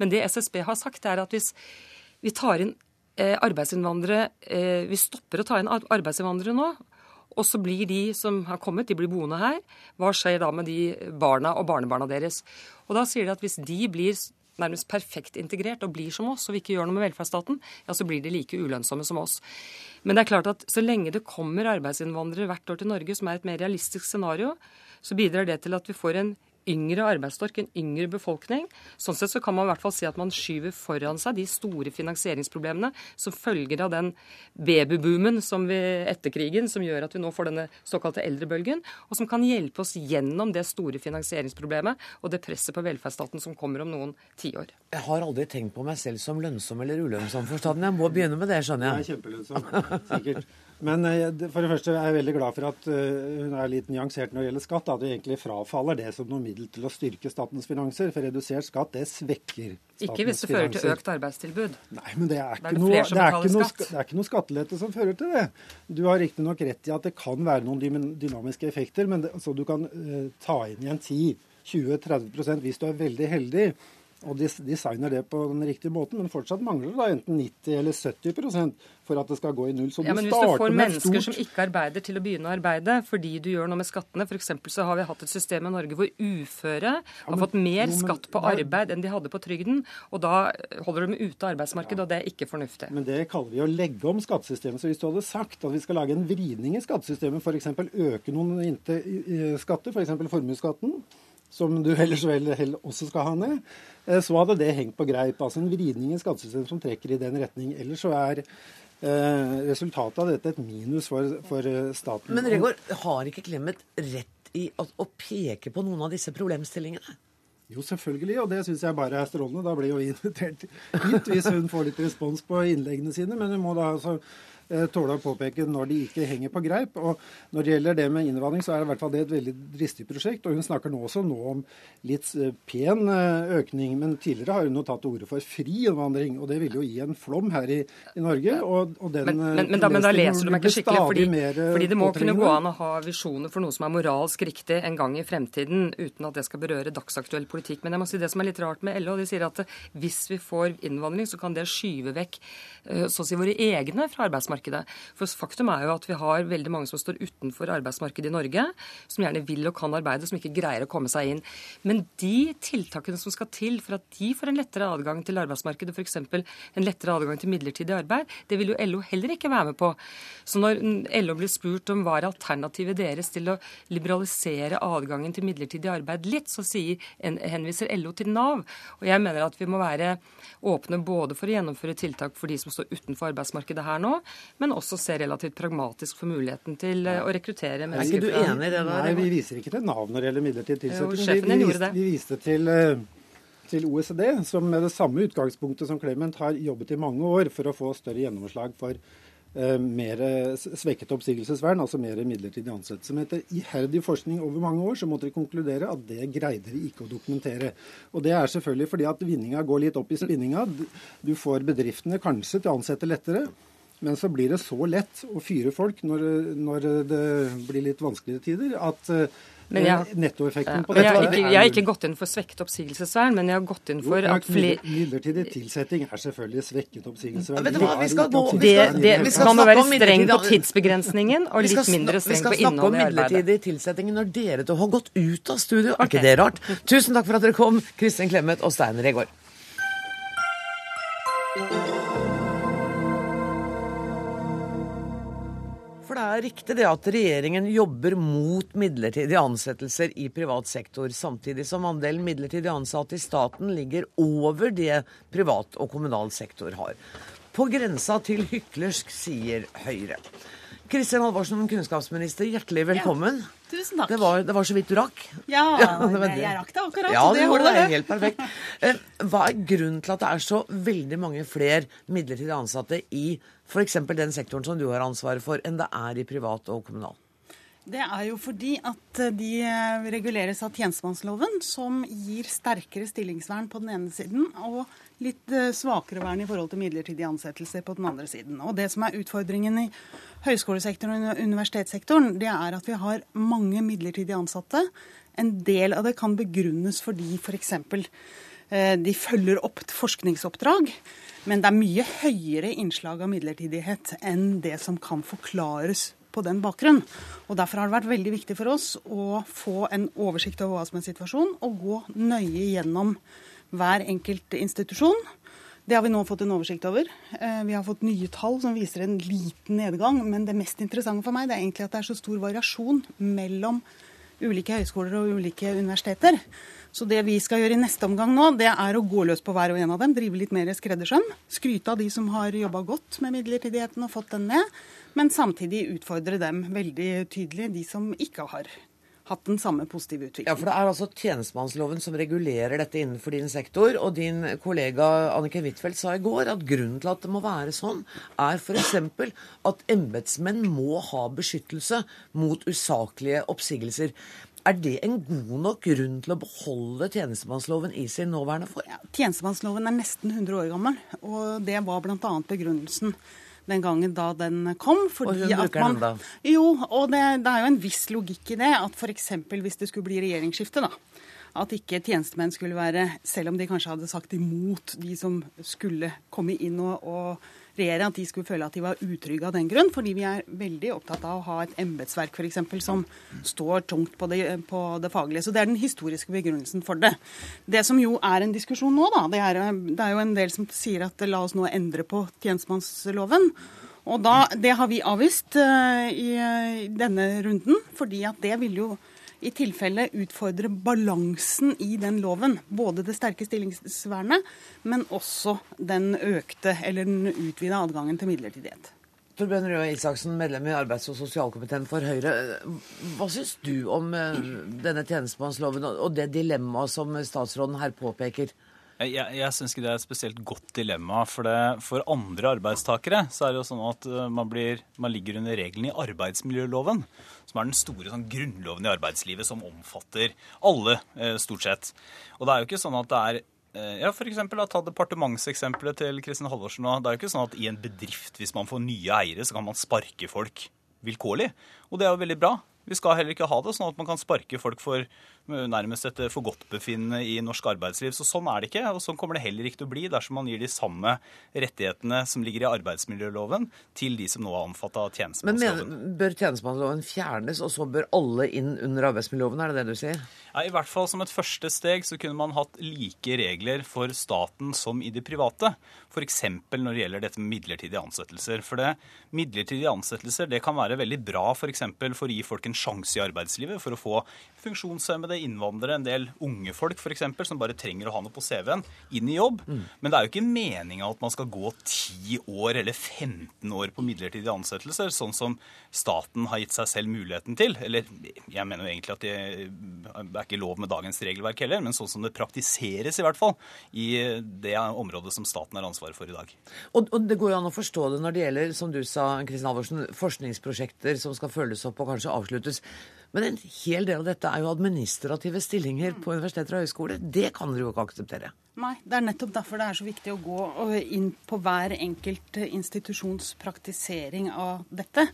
Men det SSB har sagt, er at hvis vi tar inn eh, arbeidsinnvandrere eh, Vi stopper å ta inn arbeidsinnvandrere nå. Og så blir de som har kommet, de blir boende her. Hva skjer da med de barna og barnebarna deres? Og da sier de at hvis de blir nærmest perfekt integrert og blir som oss, og vi ikke gjør noe med velferdsstaten, ja, så blir de like ulønnsomme som oss. Men det er klart at så lenge det kommer arbeidsinnvandrere hvert år til Norge, som er et mer realistisk scenario, så bidrar det til at vi får en yngre arbeidsstokk, en yngre befolkning. Sånn sett så kan man i hvert fall si at man skyver foran seg de store finansieringsproblemene som følger av den babyboomen som vi etter krigen, som gjør at vi nå får denne såkalte eldrebølgen, og som kan hjelpe oss gjennom det store finansieringsproblemet og det presset på velferdsstaten som kommer om noen tiår. Jeg har aldri tenkt på meg selv som lønnsom eller ulønnsom for staten. Jeg må begynne med det, skjønner jeg. Det er kjempelønnsom, sikkert. Men eh, for det første er jeg veldig glad for at eh, hun er litt nyansert når det gjelder skatt. At vi egentlig frafaller det som noe middel til å styrke statens finanser. For redusert skatt, det svekker statens finanser. Ikke hvis det fører til økt arbeidstilbud. Nei, men det er ikke, det noe, det er ikke, noe, det er ikke noe skattelette som fører til det. Du har riktignok rett i at det kan være noen dynamiske effekter, men det, så du kan uh, ta inn igjen 10-20-30% hvis du er veldig heldig og de designer det på den riktige måten, men fortsatt mangler det da enten 90 eller 70% for at det skal gå i null. Så ja, men Hvis du får mennesker stort... som ikke arbeider til å begynne å arbeide fordi du gjør noe med skattene, f.eks. så har vi hatt et system i Norge hvor uføre ja, men, har fått mer jo, men, skatt på arbeid enn de hadde på trygden, og da holder de ute av arbeidsmarkedet, ja. og det er ikke fornuftig. Men det kaller vi å legge om skattesystemet. Så hvis du hadde sagt at vi skal lage en vridning i skattesystemet, f.eks. øke noen skatter, f.eks. For formuesskatten, som du ellers vel også skal ha ned, eh, så hadde det hengt på greip. Altså en vridning i skattesystemet som trekker i den retning. Ellers så er eh, resultatet av dette et minus for, for eh, staten. Men Regård, har ikke Clemet rett i å, å peke på noen av disse problemstillingene? Jo, selvfølgelig, og det syns jeg bare er strålende. Da blir jo invitert hit hvis hun får litt respons på innleggene sine. Men hun må da altså tåle å påpeke når de ikke henger på greip. Og Når det gjelder det med innvandring, så er det i hvert fall det et veldig dristig prosjekt. og Hun snakker nå også nå om litt eh, pen eh, økning, men tidligere har hun jo tatt til orde for fri innvandring. og Det vil jo gi en flom her i, i Norge. og, og den, men, men, men, da, men, da, leser du meg ikke skikkelig, fordi, fordi det må kunne gå an å ha visjoner for noe som er moralsk riktig en gang i fremtiden, uten at det skal berøre dagsaktuell politikk. Men jeg må si det som er litt rart med LO, de sier at hvis vi får innvandring, så kan det skyve vekk så å si våre egne fra arbeidsmarkedet arbeidsmarkedet. For faktum er jo at vi har veldig mange som står utenfor arbeidsmarkedet i Norge, som gjerne vil og kan arbeide, som ikke greier å komme seg inn. Men de tiltakene som skal til for at de får en lettere adgang til arbeidsmarkedet, f.eks. en lettere adgang til midlertidig arbeid, det vil jo LO heller ikke være med på. Så når LO blir spurt om hva er alternativet deres til å liberalisere adgangen til midlertidig arbeid litt, så sier, henviser LO til Nav. Og jeg mener at vi må være åpne både for å gjennomføre tiltak for de som står utenfor arbeidsmarkedet her nå, men også se relativt pragmatisk for muligheten til eh, å rekruttere mennesker. Er ikke du enig i det? Da? Nei, vi viser ikke til Nav når det gjelder midlertidig tilsetting. Vi, vi, viste, vi viste til, eh, til OECD, som med det samme utgangspunktet som Clement har jobbet i mange år for å få større gjennomslag for uh, mer svekket oppsigelsesvern, altså mer midlertidig ansettelse. Men etter iherdig forskning over mange år så måtte de konkludere at det greide de ikke å dokumentere. Og Det er selvfølgelig fordi at vinninga går litt opp i spinninga. Du får bedriftene kanskje til å ansette lettere. Men så blir det så lett å fyre folk når, når det blir litt vanskeligere tider, at eh, men jeg, nettoeffekten på dette jeg, ikke, jeg har ikke gått inn for svekket oppsigelsesvern, men jeg har gått inn for at flere Midlertidig tilsetting er selvfølgelig svekket oppsigelsesvern. Du hva, vi skal gå det, det, Man må være streng på tidsbegrensningen og litt mindre streng på innholdet i arbeidet. Vi skal snakke om midlertidig tilsetting når dere to har gått ut av studio. Er ikke det rart? Tusen takk for at dere kom, Kristin Clemet og Stein Regaard. Det er riktig det at regjeringen jobber mot midlertidige ansettelser i privat sektor, samtidig som andelen midlertidig ansatte i staten ligger over det privat og kommunal sektor har. På grensa til hyklersk, sier Høyre. Kristin Halvorsen, kunnskapsminister, hjertelig velkommen. Ja. Tusen takk. Det var, det var, så vidt du rakk. Ja, ja det jeg rakk det akkurat. Ja, det, det er helt perfekt. Eh, hva er grunnen til at det er så veldig mange flere midlertidig ansatte i f.eks. den sektoren som du har ansvaret for, enn det er i privat og kommunal? Det er jo fordi at eh, de eh, reguleres av tjenestemannsloven, som gir sterkere stillingsvern på den ene siden og litt svakere vern i forhold til midlertidige ansettelser på den andre siden. Og Det som er utfordringen i høyskolesektoren og universitetssektoren, det er at vi har mange midlertidig ansatte. En del av det kan begrunnes fordi f.eks. For eh, de følger opp forskningsoppdrag. Men det er mye høyere innslag av midlertidighet enn det som kan forklares på den bakgrunn. Og Derfor har det vært veldig viktig for oss å få en oversikt over hva som er situasjonen, og gå nøye gjennom hver enkelt institusjon det har vi nå fått en oversikt over. Eh, vi har fått nye tall som viser en liten nedgang. Men det mest interessante for meg er egentlig at det er så stor variasjon mellom ulike høyskoler og ulike universiteter. Så det vi skal gjøre i neste omgang nå, det er å gå løs på hver og en av dem. Drive litt mer skreddersøm. Skryte av de som har jobba godt med midlertidigheten og fått den ned. Men samtidig utfordre dem veldig tydelig, de som ikke har hatt den samme positive utviklingen. Ja, for Det er altså tjenestemannsloven som regulerer dette innenfor din sektor. Og din kollega Annike Huitfeldt sa i går at grunnen til at det må være sånn, er f.eks. at embetsmenn må ha beskyttelse mot usaklige oppsigelser. Er det en god nok grunn til å beholde tjenestemannsloven i sin nåværende form? Ja, tjenestemannsloven er nesten 100 år gammel, og det var bl.a. begrunnelsen den gangen da den kom. og hun bruker man, den da? Jo, og det, det, er jo en viss logikk i det. At f.eks. hvis det skulle bli regjeringsskifte, da. At ikke tjenestemenn skulle være, selv om de kanskje hadde sagt imot de som skulle komme inn og, og regjere, at de skulle føle at de var utrygge av den grunn. Fordi vi er veldig opptatt av å ha et embetsverk f.eks. som står tungt på det, på det, faglige. Så det er den historiske begrunnelsen for det. Det som jo er en diskusjon nå, da, det er, det er jo en del som sier at la oss nå endre på tjenestemannsloven. Og da, Det har vi avvist uh, i, i denne runden, fordi at det vil jo i tilfelle utfordre balansen i den loven. Både det sterke stillingsvernet, men også den økte eller den utvida adgangen til midlertidighet. Torbjørn Røe Isaksen, medlem i arbeids- og sosialkomiteen for Høyre. Hva syns du om eh, denne tjenestemannsloven og det dilemmaet som statsråden her påpeker? Jeg, jeg syns ikke det er et spesielt godt dilemma. For, det, for andre arbeidstakere så er det jo sånn at eh, man, blir, man ligger under reglene i arbeidsmiljøloven, som er den store sånn, grunnloven i arbeidslivet som omfatter alle, eh, stort sett. Og det er jo ikke sånn at det er eh, ja, for eksempel, Ta departementseksempelet til Kristin Halvorsen. nå. Det er jo ikke sånn at i en bedrift, hvis man får nye eiere, så kan man sparke folk vilkårlig. Og det er jo veldig bra. Vi skal heller ikke ha det sånn at man kan sparke folk for nærmest et forgodtbefinnende i norsk arbeidsliv. Så sånn er det ikke, og sånn kommer det heller ikke til å bli dersom man gir de samme rettighetene som ligger i arbeidsmiljøloven, til de som nå er omfattet av tjenestemannsloven. Men bør tjenestemannsloven fjernes, og så bør alle inn under arbeidsmiljøloven, er det det du sier? Ja, I hvert fall som et første steg så kunne man hatt like regler for staten som i det private. F.eks. når det gjelder dette med midlertidige ansettelser. For det, midlertidige ansettelser det kan være veldig bra f.eks. For, for å gi folk en sjanse i arbeidslivet, for å få funksjonshemmede, innvandrere, en del unge folk f.eks., som bare trenger å ha noe på CV-en, inn i jobb. Mm. Men det er jo ikke meninga at man skal gå 10 år eller 15 år på midlertidige ansettelser, sånn som staten har gitt seg selv muligheten til. Eller jeg mener jo egentlig at det er ikke lov med dagens regelverk heller, men sånn som det praktiseres i hvert fall i det området som staten har ansvaret for i dag. Og, og det går jo an å forstå det når det gjelder, som du sa, Kristin Halvorsen, forskningsprosjekter som skal følges opp og kanskje avsluttes. Men en hel del av dette er jo administrative stillinger på universiteter og høyskoler. Det kan dere jo ikke akseptere. Nei, det er nettopp derfor det er så viktig å gå inn på hver enkelt institusjons praktisering av dette.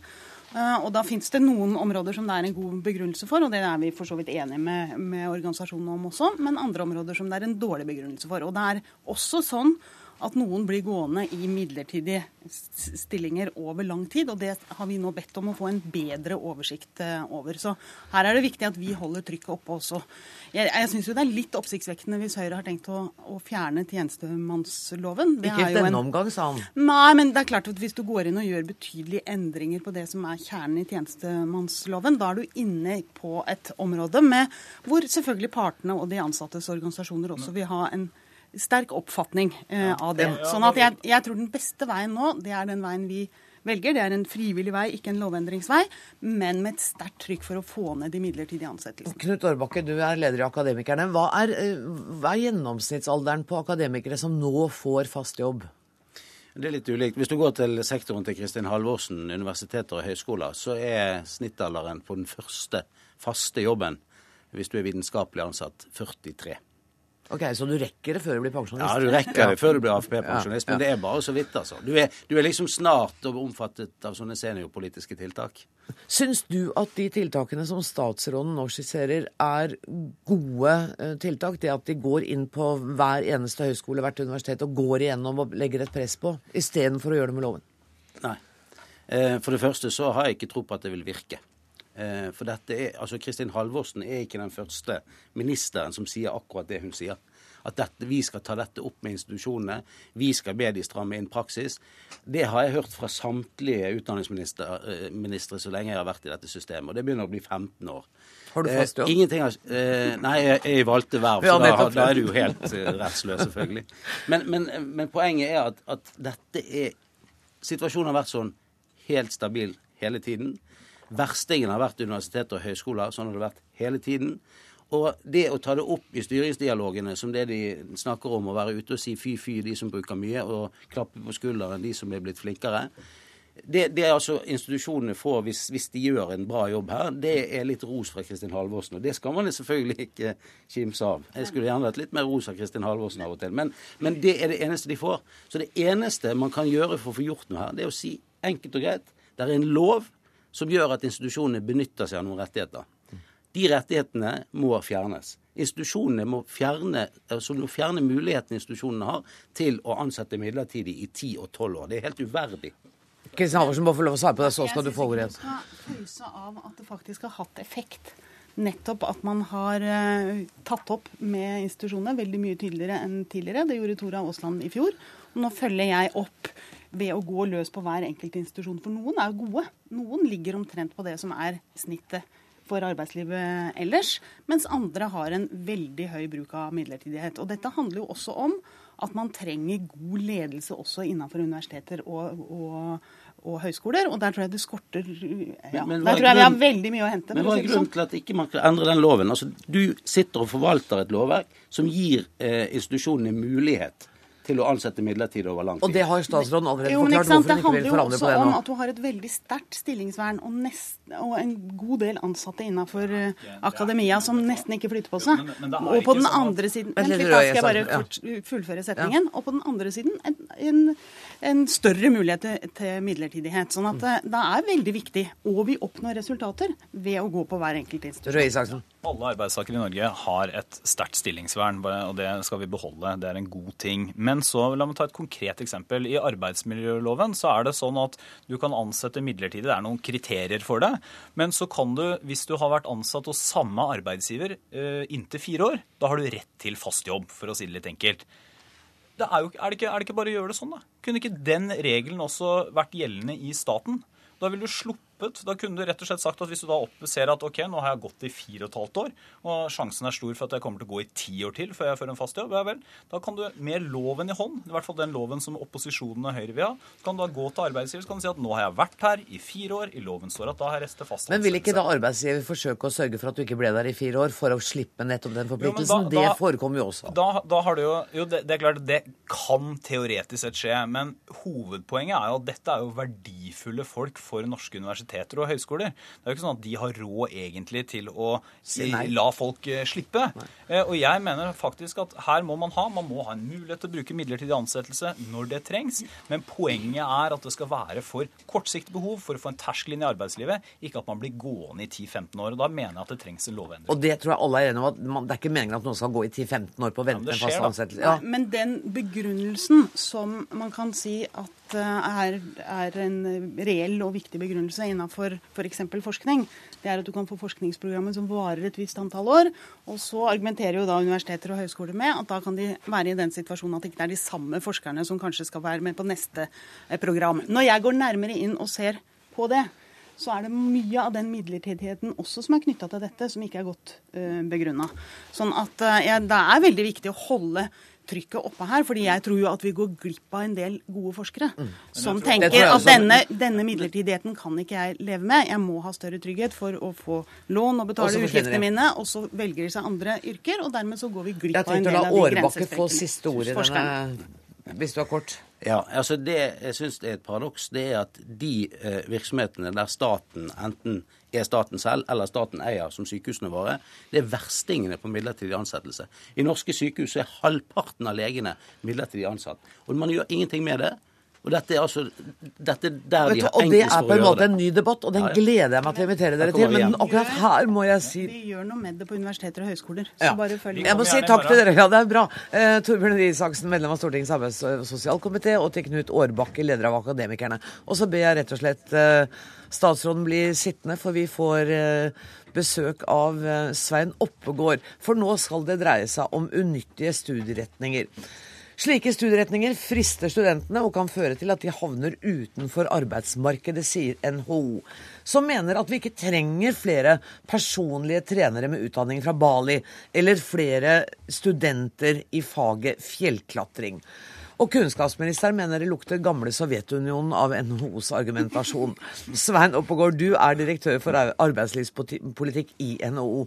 Eh, og da fins det noen områder som det er en god begrunnelse for, og det er vi for så vidt enige med, med organisasjonene om også, men andre områder som det er en dårlig begrunnelse for. Og det er også sånn at noen blir gående i midlertidige stillinger over lang tid. Og det har vi nå bedt om å få en bedre oversikt eh, over. Så her er det viktig at vi holder trykket oppe også. Jeg, jeg syns det er litt oppsiktsvekkende hvis Høyre har tenkt å, å fjerne tjenestemannsloven. Det Ikke i denne en... omgang, sa han. Nei, men det er klart at hvis du går inn og gjør betydelige endringer på det som er kjernen i tjenestemannsloven, da er du inne på et område med, hvor selvfølgelig partene og de ansattes organisasjoner også vil ha en sterk oppfatning eh, av det. Sånn at jeg, jeg, tror den beste veien nå, det er den veien vi velger. Det er en frivillig vei, ikke en lovendringsvei, men med et sterkt trykk for å få ned de midlertidige ansettelsene. Knut Årbakke, du er leder i Akademikerne. Hva er, eh, hva er gjennomsnittsalderen på akademikere som nå får fast jobb? Det er litt ulikt. Hvis du går til sektoren til Kristin Halvorsen, universiteter og høyskoler, så er snittalderen på den første faste jobben, hvis du er vitenskapelig ansatt, 43. Ok, Så du rekker det før du blir pensjonist? Ja, du rekker det før du blir AFP-pensjonist. Men det er bare så vidt, altså. Du er, du er liksom snart omfattet av sånne seniorpolitiske tiltak. Syns du at de tiltakene som statsråden nå skisserer, er gode eh, tiltak? Det at de går inn på hver eneste høyskole, hvert universitet og går igjennom og legger et press på, istedenfor å gjøre det med loven? Nei. Eh, for det første så har jeg ikke tro på at det vil virke. Eh, for dette er, altså Kristin Halvorsen er ikke den første ministeren som sier akkurat det hun sier. At dette, vi skal ta dette opp med institusjonene. Vi skal be de stramme inn praksis. Det har jeg hørt fra samtlige utdanningsministre eh, så lenge jeg har vært i dette systemet. Og det begynner å bli 15 år. Har du fast jobb? Eh, ingenting har, eh, nei, jeg valgte verv, så da, da, er du jo helt rettsløs, selvfølgelig. Men, men, men poenget er at, at dette er Situasjonen har vært sånn helt stabil hele tiden. Verstingen har vært universiteter og høyskoler. Sånn har det vært hele tiden. Og det å ta det opp i styringsdialogene som det de snakker om, å være ute og si fy-fy de som bruker mye, og klappe på skulderen de som er blitt flinkere, det, det er altså institusjonene får hvis, hvis, de gjør en bra jobb her. Det er litt ros fra Kristin Halvorsen. Og det skal man selvfølgelig ikke kimse av. Jeg skulle gjerne hatt litt mer ros av Kristin Halvorsen av og til. Men, men det er det eneste de får. Så det eneste man kan gjøre for å få gjort noe her, det er å si enkelt og greit det er en lov som gjør at institusjonene benytter seg av noen rettigheter. De rettighetene må fjernes. Institusjonene må fjerne, altså må fjerne muligheten institusjonene har til å ansette midlertidig i 10 og 12 år. Det er helt uverdig. Kristin Halvorsen må få lov å svare på det, så skal du få ordet. Jeg skal pause av at det faktisk har hatt effekt. Nettopp at man har uh, tatt opp med institusjonene veldig mye tydeligere enn tidligere. Det gjorde Tora Aasland i fjor. Og nå følger jeg opp ved å gå løs på hver enkelt institusjon. For noen er jo gode. Noen ligger omtrent på det som er snittet for arbeidslivet ellers, mens andre har en veldig høy bruk av midlertidighet. Og dette handler jo også om at man trenger god ledelse også innenfor universiteter og, og, og høyskoler. Og der tror jeg det skorter ja, men, men Der tror jeg vi har veldig mye å hente. Men hva er grunnen sånn. til at ikke man kan endre den loven? Altså, Du sitter og forvalter et lovverk som gir eh, institusjonene mulighet til å ansette midlertidig over lang tid. Og det har statsråden allerede jo, forklart hvorfor hun ikke vil forandre på det nå. Det handler jo også om at hun har et veldig sterkt stillingsvern og, nest, og, en god del ansatte innenfor uh, akademia som nesten ikke flytter på seg. Men, men, men og på den sånn andre siden Vent litt, da skal jeg bare fort, fullføre setningen. Og på den andre siden en, en, en større mulighet til, til, midlertidighet. Sånn at uh, det er veldig viktig, og vi oppnår resultater ved å gå på hver enkelt institusjon. Alle arbeidstakere i Norge har et sterkt stillingsvern, og det skal vi beholde. Det er en god ting. Men så, la meg ta et konkret eksempel. I arbeidsmiljøloven så er det sånn at du kan ansette midlertidig. Det er noen kriterier for det. Men så kan du, hvis du har vært ansatt hos samme arbeidsgiver eh, inntil fire år, da har du rett til fast jobb, for å si det litt enkelt. Det er, jo, er, det ikke, er det ikke bare å gjøre det sånn, da? Kunne ikke den regelen også vært gjeldende i staten? Da ville du sluppet Da kunne du rett og slett sagt at hvis du da ser at ok, nå har jeg gått i fire og et halvt år, og sjansen er stor for at jeg kommer til å gå i ti år til før jeg får en fast jobb, ja vel, da kan du med loven i hånd, i hvert fall den loven som opposisjonen og Høyre vil ha, kan du da gå til arbeidsgiver så kan du si at nå har jeg vært her i fire år, i loven står at da har jeg rest til fast Men vil ikke da arbeidsgiver forsøke å sørge for at du ikke ble der i fire år, for å slippe nettopp den forpliktelsen? Det forekommer jo også. Da, da har du jo Jo, det, det er klart, det kan teoretisk sett skje, men hovedpoenget er jo at dette er jo verdifulle folk for norske universiteter universiteter og høyskoler. Det er jo ikke sånn at de har råd egentlig til å si, la folk uh, slippe. Nei. og jeg mener faktisk at her må man ha man må ha en mulighet til å bruke midlertidig ansettelse når det trengs. Men poenget er at det skal være for kortsiktig behov for å få en terskel inn i arbeidslivet, ikke at man blir gående i 10-15 år. og Da mener jeg at det trengs en lovendring. Og det tror jeg alle er enige om at man, det er ikke meningen at noen skal gå i 10-15 år på å vente ja, en fast ansettelse. Ja. Men den begrunnelsen som man kan si at eh, er, er en reell og viktig begrunnelse innenfor f.eks. For forskning, det er at du kan få forskningsprogrammer som varer et visst antall år. Og så argumenterer jo da universiteter og høyskoler med at da kan de være i den situasjonen at det ikke er de samme forskerne som kanskje skal være med på neste eh, program. Når jeg går nærmere inn og ser på det, så er det mye av den midlertidigheten også som er knytta til dette, som ikke er godt uh, begrunna. Sånn at ja, det er veldig viktig å holde trykket oppe her. fordi jeg tror jo at vi går glipp av en del gode forskere mm. som tenker at denne, denne, midlertidigheten kan ikke jeg leve med. Jeg må ha større trygghet for å få lån og betale utgiftene mine. Og så velger de seg andre yrker, og dermed så går vi glipp av en del av de grensestrekkene. Ord hvis du har kort. Ja, altså Det jeg syns er et paradoks, det er at de eh, virksomhetene der staten enten er staten selv eller staten eier, som sykehusene våre, det er verstingene på midlertidig ansettelse. I norske sykehus er halvparten av legene midlertidig ansatt. Og man gjør ingenting med det. Og dette er altså dette der de har enklest for å gjøre det. Og det er på en måte en ny debatt, og den ja, ja. gleder jeg meg til å invitere dere til. Men akkurat her må jeg si Vi gjør noe med det på universiteter og høyskoler. Så ja. bare følg Jeg må si takk til dere. Ja, det er bra. Eh, Torbjørn Isaksen, medlem av Stortingets arbeids- og sosialkomité, og til Knut Årbakke, leder av Akademikerne. Og så ber jeg rett og slett eh, statsråden bli sittende, for vi får eh, besøk av Svein Oppegård. For nå skal det dreie seg om unyttige studieretninger. Slike studieretninger frister studentene og kan føre til at de havner utenfor arbeidsmarkedet, sier NHO, som mener at vi ikke trenger flere personlige trenere med utdanning fra Bali, eller flere studenter i faget fjellklatring. Og kunnskapsministeren mener det lukter gamle Sovjetunionen av NHOs argumentasjon. Svein Oppegård, du er direktør for arbeidslivspolitikk i NHO.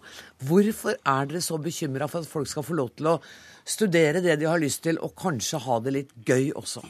Hvorfor er dere så bekymra for at folk skal få lov til å studere det de har lyst til, og kanskje ha det litt gøy også?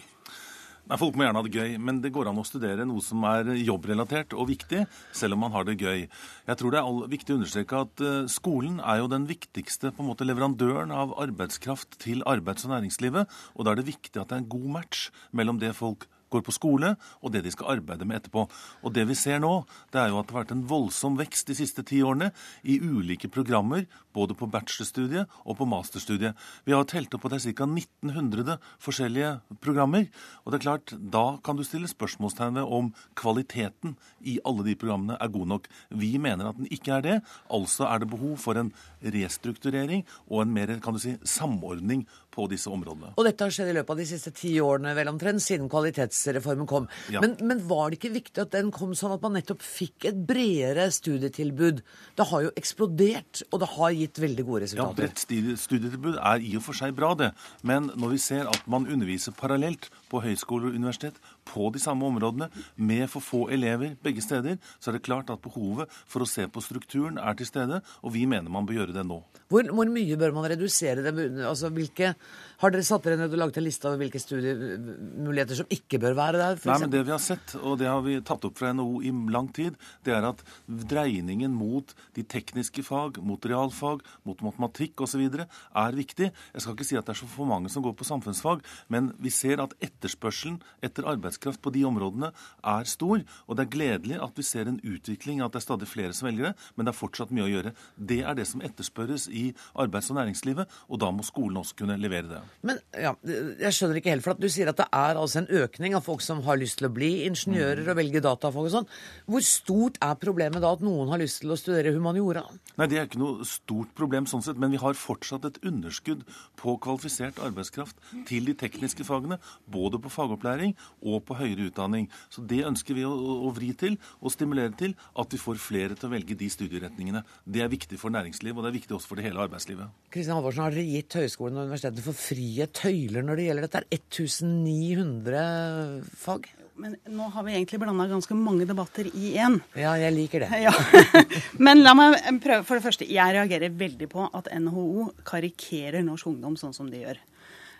Nei, Folk må gjerne ha det gøy, men det går an å studere noe som er jobbrelatert og viktig, selv om man har det gøy. Jeg tror det er viktig å understreke at uh, skolen er jo den viktigste på en måte leverandøren av arbeidskraft til arbeids- og næringslivet, og da er det viktig at det er en god match mellom det folk går på skole, og det de skal arbeide med etterpå. Og det vi ser nå, det er jo at det har vært en voldsom vekst de siste ti årene i ulike programmer, både på bachelorstudiet og på masterstudiet. Vi har telt opp at det er ca. 1900 forskjellige programmer. Og det er klart, da kan du stille spørsmålstegn ved om kvaliteten i alle de programmene er god nok. Vi mener at den ikke er det. Altså er det behov for en restrukturering og en mer kan du si, samordning på disse områdene. Og dette har skjedd i løpet av de siste ti årene vel omtrent, siden kvalitetsreformen kom. Ja. Men, men, var det ikke viktig at den kom sånn at man nettopp fikk et bredere studietilbud? Det har jo eksplodert, og det har gitt veldig gode resultater. Ja, bredt studietilbud er i og for seg bra, det. Men når vi ser at man underviser parallelt på høyskoler og universitet på de samme områdene, med for få elever begge steder, så er det klart at behovet for å se på strukturen er til stede, og vi mener man bør gjøre det nå. Hvor, hvor mye bør man redusere det? Altså, hvilke har dere satt dere ned og laget en liste over hvilke studiemuligheter som ikke bør være der? Nei, men Det vi har sett, og det har vi tatt opp fra NHO i lang tid, det er at dreiningen mot de tekniske fag, mot realfag, mot matematikk osv. er viktig. Jeg skal ikke si at det er så for mange som går på samfunnsfag, men vi ser at etterspørselen etter arbeidskraft på de områdene er stor. Og det er gledelig at vi ser en utvikling, at det er stadig flere som velger det, men det er fortsatt mye å gjøre. Det er det som etterspørres i arbeids- og næringslivet, og da må skolen også kunne levere det. Men ja, jeg skjønner ikke helt, for at du sier at det er altså en økning av folk som har lyst til å bli ingeniører mm. og velge datafag og sånn. Hvor stort er problemet da at noen har lyst til å studere humaniora? Nei, Det er ikke noe stort problem sånn sett, men vi har fortsatt et underskudd på kvalifisert arbeidskraft til de tekniske fagene, både på fagopplæring og på høyere utdanning. Så det ønsker vi å, å vri til og stimulere til at vi får flere til å velge de studieretningene. Det er viktig for næringsliv, og det er viktig også for det hele arbeidslivet. Kristian Halvorsen, har dere gitt høyskolene og universitetene for frie tøyler når det gjelder dette? er 1900 fag? Men nå har vi egentlig blanda ganske mange debatter i én. Ja, jeg liker det. Ja. Men la meg prøve. For det første, jeg reagerer veldig på at NHO karikerer norsk ungdom sånn som de gjør.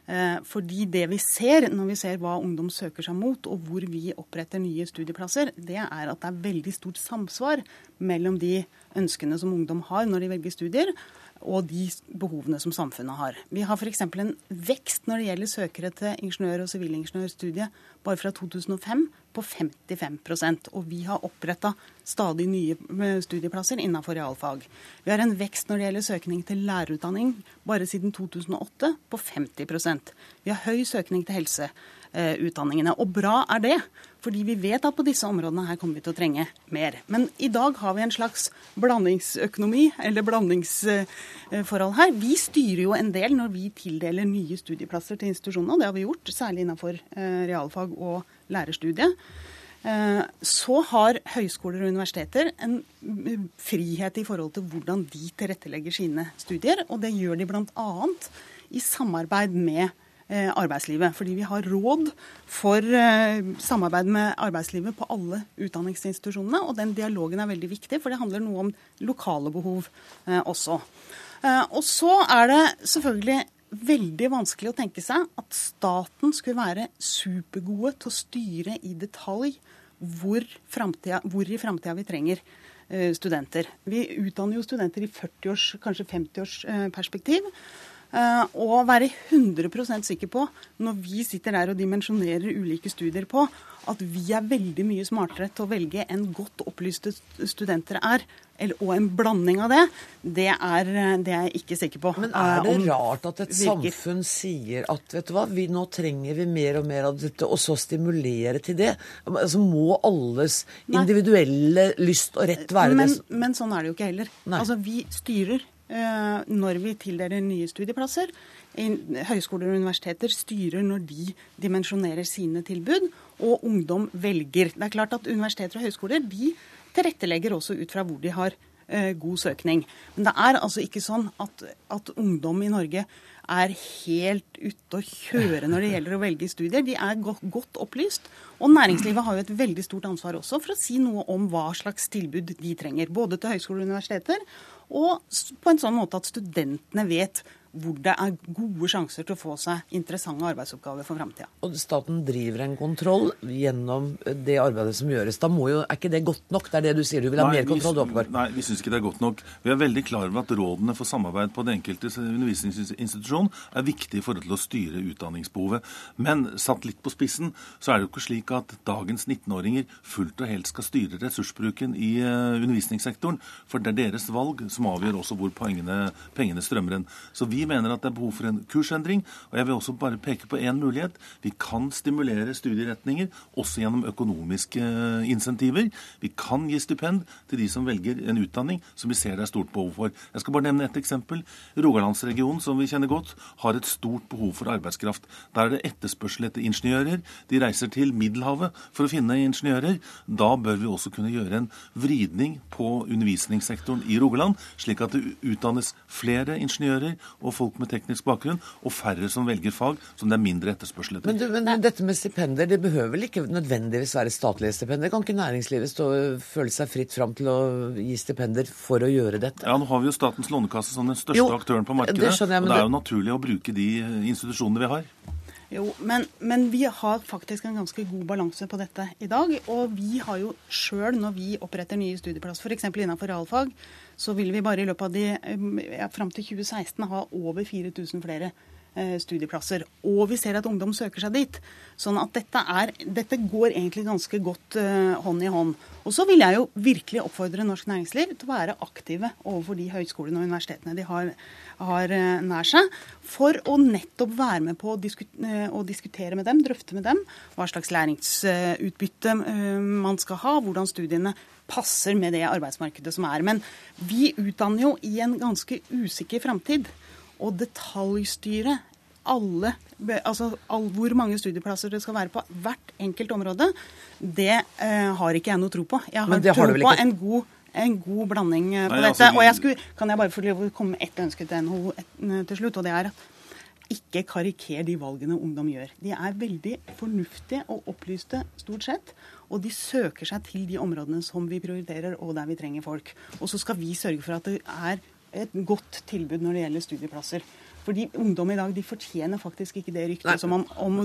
Eh, fordi det vi ser når vi ser hva ungdom søker seg mot, og hvor vi oppretter nye studieplasser, det er at det er veldig stort samsvar mellom de ønskene som ungdom har når de velger studier, og de behovene som samfunnet har. Vi har f.eks. en vekst når det gjelder søkere til ingeniør- og sivilingeniørstudiet bare fra 2005 på 55% Og vi har oppretta stadig nye eh, studieplasser innenfor realfag. Vi har en vekst når det gjelder søkning til lærerutdanning bare siden 2008 på 50% Vi har høy søkning til helse utdanningene. Og bra er det, fordi vi vet at på disse områdene her kommer vi til å trenge mer. Men i dag har vi en slags blandingsøkonomi, eller blandingsforhold her. Vi styrer jo en del når vi tildeler nye studieplasser til institusjonene, og det har vi gjort, særlig innenfor eh, realfag og lærerstudiet. Eh, så har høyskoler og universiteter en frihet i forhold til hvordan de tilrettelegger sine studier, og det gjør de bl.a. i samarbeid med Eh, arbeidslivet. Fordi vi har råd for eh, samarbeid med arbeidslivet på alle utdanningsinstitusjonene. Og den dialogen er veldig viktig, for det handler noe om lokale behov eh, også. Og så er det selvfølgelig veldig vanskelig å tenke seg at staten skulle være supergode til å styre i detalj hvor, hvor i framtida vi trenger studenter. Vi utdanner jo studenter i 40-års, kanskje 50-års perspektiv. Eh, og være 100% sikker på, når vi sitter der og dimensjonerer ulike studier på, at vi er veldig mye smartere til å velge enn godt opplyste studenter er, og en blanding av det, det er, det er jeg ikke sikker på. Men er det rart at et virker. samfunn sier at vet du hva, vi, nå trenger vi mer og mer av dette, og så stimulere til det? Altså Må alles individuelle lyst og rett være men, det? Men sånn er det jo ikke heller. Nei. Altså Vi styrer Eh, når vi tildeler nye studieplasser. Høyskoler og universiteter styrer når de dimensjonerer sine tilbud, og ungdom velger. Det er klart at Universiteter og høyskoler de tilrettelegger også ut fra hvor de har eh, god søkning. Men det er altså ikke sånn at, at ungdom i Norge er helt ute å kjøre når det gjelder å velge studier. De er godt, godt, opplyst. Og næringslivet har jo et veldig stort ansvar også for å si noe om hva slags tilbud de trenger. Både til høyskoler og universiteter, og på en sånn måte at studentene vet hvor det er gode sjanser til å få seg interessante arbeidsoppgaver for framtida. Og staten driver en kontroll gjennom det arbeidet som gjøres. Da må jo, Er ikke det godt nok? Det er det du sier, du vil ha nei, mer kontroll? Vi, Nei, vi syns ikke det er godt nok. Vi er veldig klar over at rådene for samarbeid på den enkelte undervisningsinstitusjon er viktig i forhold til å styre utdanningsbehovet. Men satt litt på spissen, så er det jo ikke slik at dagens 19-åringer fullt og helt skal styre ressursbruken i uh, undervisningssektoren. For det er deres valg som avgjør også hvor pengene, pengene strømmer hen. Så vi mener at det er behov for en kursendring. Og jeg vil også bare peke på én mulighet. Vi kan stimulere studieretninger også gjennom økonomiske eh, insentiver. Vi kan gi stipend til de som velger en utdanning som vi ser det er stort behov for. Jeg skal bare nevne ett eksempel. Rogalandsregionen, som vi kjenner godt, har et stort behov for arbeidskraft. Der er det etterspørsel etter ingeniører. De reiser til Middelhavet for å finne ingeniører. Da bør vi også kunne gjøre en vridning på undervisningssektoren i Rogaland, slik at det utdannes flere ingeniører og folk med teknisk bakgrunn, og færre som velger fag som det er mindre etterspørsel etter. Men, du, men dette med stipender, det behøver vel ikke nødvendigvis være statlige stipender? Kan ikke næringslivet stå, føle seg fritt fram til å gi stipender for å gjøre dette? Ja, nå har vi jo Statens lånekasse som den største jo, aktøren på markedet. Det jeg, og det er jo naturlig å bruke de institusjonene vi har. Jo, men, men, vi har faktisk en ganske god balanse på dette i dag. Og vi har jo sjøl, når vi oppretter nye studieplasser, f.eks. innenfor realfag, så vil vi bare i løpet av de ja, fram til 2016 ha over 4000 flere eh, studieplasser. Og vi ser at ungdom søker seg dit. Sånn at dette, er, dette går egentlig ganske godt uh, hånd i hånd. Og så vil jeg jo virkelig oppfordre norsk næringsliv til å være aktive overfor de høyskolene og universitetene de har, har uh, nær seg, for å nettopp være med på å, diskut, uh, å, diskutere med dem, drøfte med dem hva slags læringsutbytte man skal ha, hvordan studiene passer med det arbeidsmarkedet som er. Men vi utdanner jo i en ganske usikker framtid. Å detaljstyre alle, altså all, hvor mange studieplasser det skal være på hvert enkelt område, det eh, har ikke jeg noe tro på. Jeg har tro på en god, en god blanding eh, på Nei, dette. Altså, og jeg skulle, kan jeg bare få komme med ett ønske til NHO til slutt, og det er at ikke kariker de valgene ungdom gjør. De er veldig fornuftige og opplyste stort sett. Og de søker seg til de områdene som vi prioriterer, og der vi trenger folk. Og så skal vi sørge for at det er et godt tilbud når det gjelder studieplasser. Fordi ungdom i dag de fortjener faktisk ikke det ryktet som om, om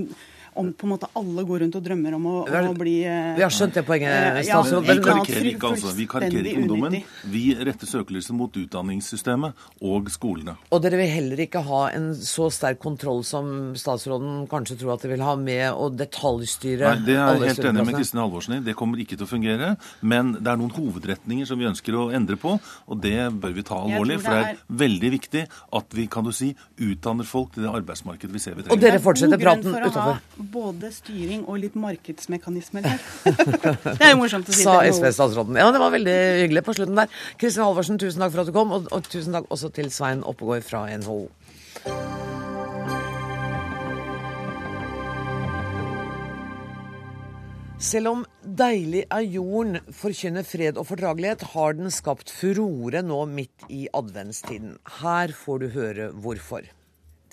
om på en måte alle går rundt og drømmer om å, har, å bli eh, Vi har skjønt det poenget, eh, statsråd. Ja, vi karikerer ikke, altså. Vi karikerer ikke ungdommen. Vi retter søkelyset mot utdanningssystemet og skolene. Og dere vil heller ikke ha en så sterk kontroll som statsråden kanskje tror at de vil ha, med å detaljstyre Nei, Det er jeg helt enig med Kristin Halvorsen i. Det kommer ikke til å fungere. Men det er noen hovedretninger som vi ønsker å endre på, og det bør vi ta alvorlig. For det er veldig viktig at vi kan du si, utdanner folk til det arbeidsmarkedet vi ser vi trenger. Og dere fortsetter praten utafor både styring og litt markedsmekanismer her. det er jo morsomt å si. Sa SV-statsråden. Ja, det var veldig hyggelig på slutten der. Kristin Halvorsen, tusen takk for at du kom, og, og tusen takk også til Svein Oppegård fra NHO. Selv om 'Deilig er jorden' forkynner fred og fordragelighet, har den skapt furore nå midt i adventstiden. Her får du høre hvorfor.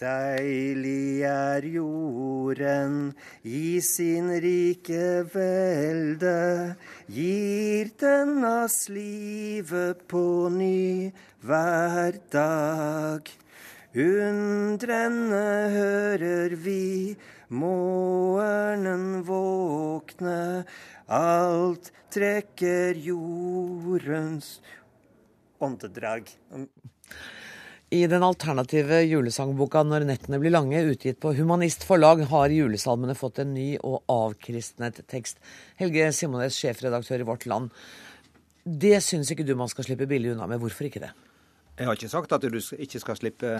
Deilig er jorden i sin rike velde, gir den oss livet på ny hver dag. Undrende hører vi morgenen våkne, alt trekker jordens åndedrag. I den alternative julesangboka 'Når nettene blir lange', utgitt på Humanist forlag, har julesalmene fått en ny og avkristnet tekst. Helge Simones, sjefredaktør i Vårt Land. Det syns ikke du man skal slippe billig unna med. Hvorfor ikke det? Jeg har ikke sagt at du ikke skal slippe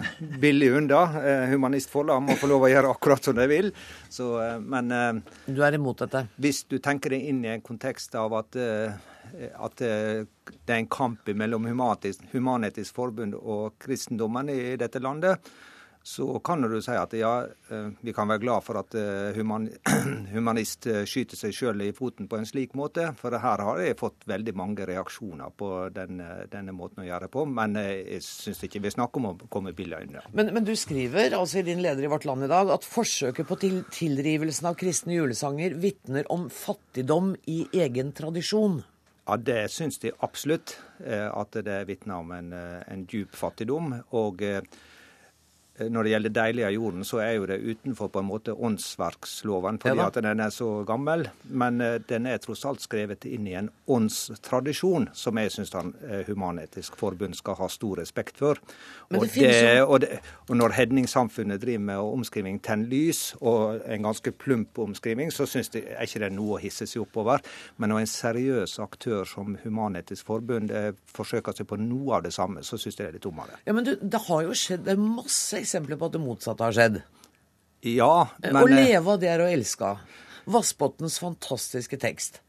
billig unna. Eh, Humanist forlag må få lov å gjøre akkurat som de vil. Så, eh, men eh, Du er imot dette? Hvis du tenker deg inn i en kontekst av at at det er en kamp mellom Human-Etisk Forbund og kristendommen i dette landet, så kan du si at ja, eh, vi kan være glad for at eh, human, humanist skyter seg sjøl i foten på en slik måte. For her har jeg fått veldig mange reaksjoner på denne, denne måten å gjøre det på. Men jeg syns ikke vi snakker om å komme billig unna. Men, men, du skriver altså i din leder i Vårt Land i dag at forsøket på til, tilrivelsen av kristne julesanger vitner om fattigdom i egen tradisjon. Ja, Det syns de absolutt. Eh, at det vitner om en, eh, en djup fattigdom. Og eh, Eh, når det gjelder 'Deilig av jorden', så er jo det utenfor på en måte åndsverksloven, fordi ja, at den er så gammel. Men uh, den er tross alt skrevet inn i en åndstradisjon, som jeg syns uh, Human-Etisk Forbund skal ha stor respekt for. Og, det det, og, det, og, når Hedningssamfunnet driver med omskriving 'Tenn lys', og en ganske plump omskriving, så syns jeg ikke det er noe å hisse seg oppover. Men når en seriøs aktør som Human-Etisk Forbund forsøker seg på noe av det samme, så syns jeg det er litt dummere. Ja, men du, det har jo skjedd masse eksempler på at det motsatte har skjedd. Ja, men... Å leve av det er å elske. Vassbotns fantastiske tekst.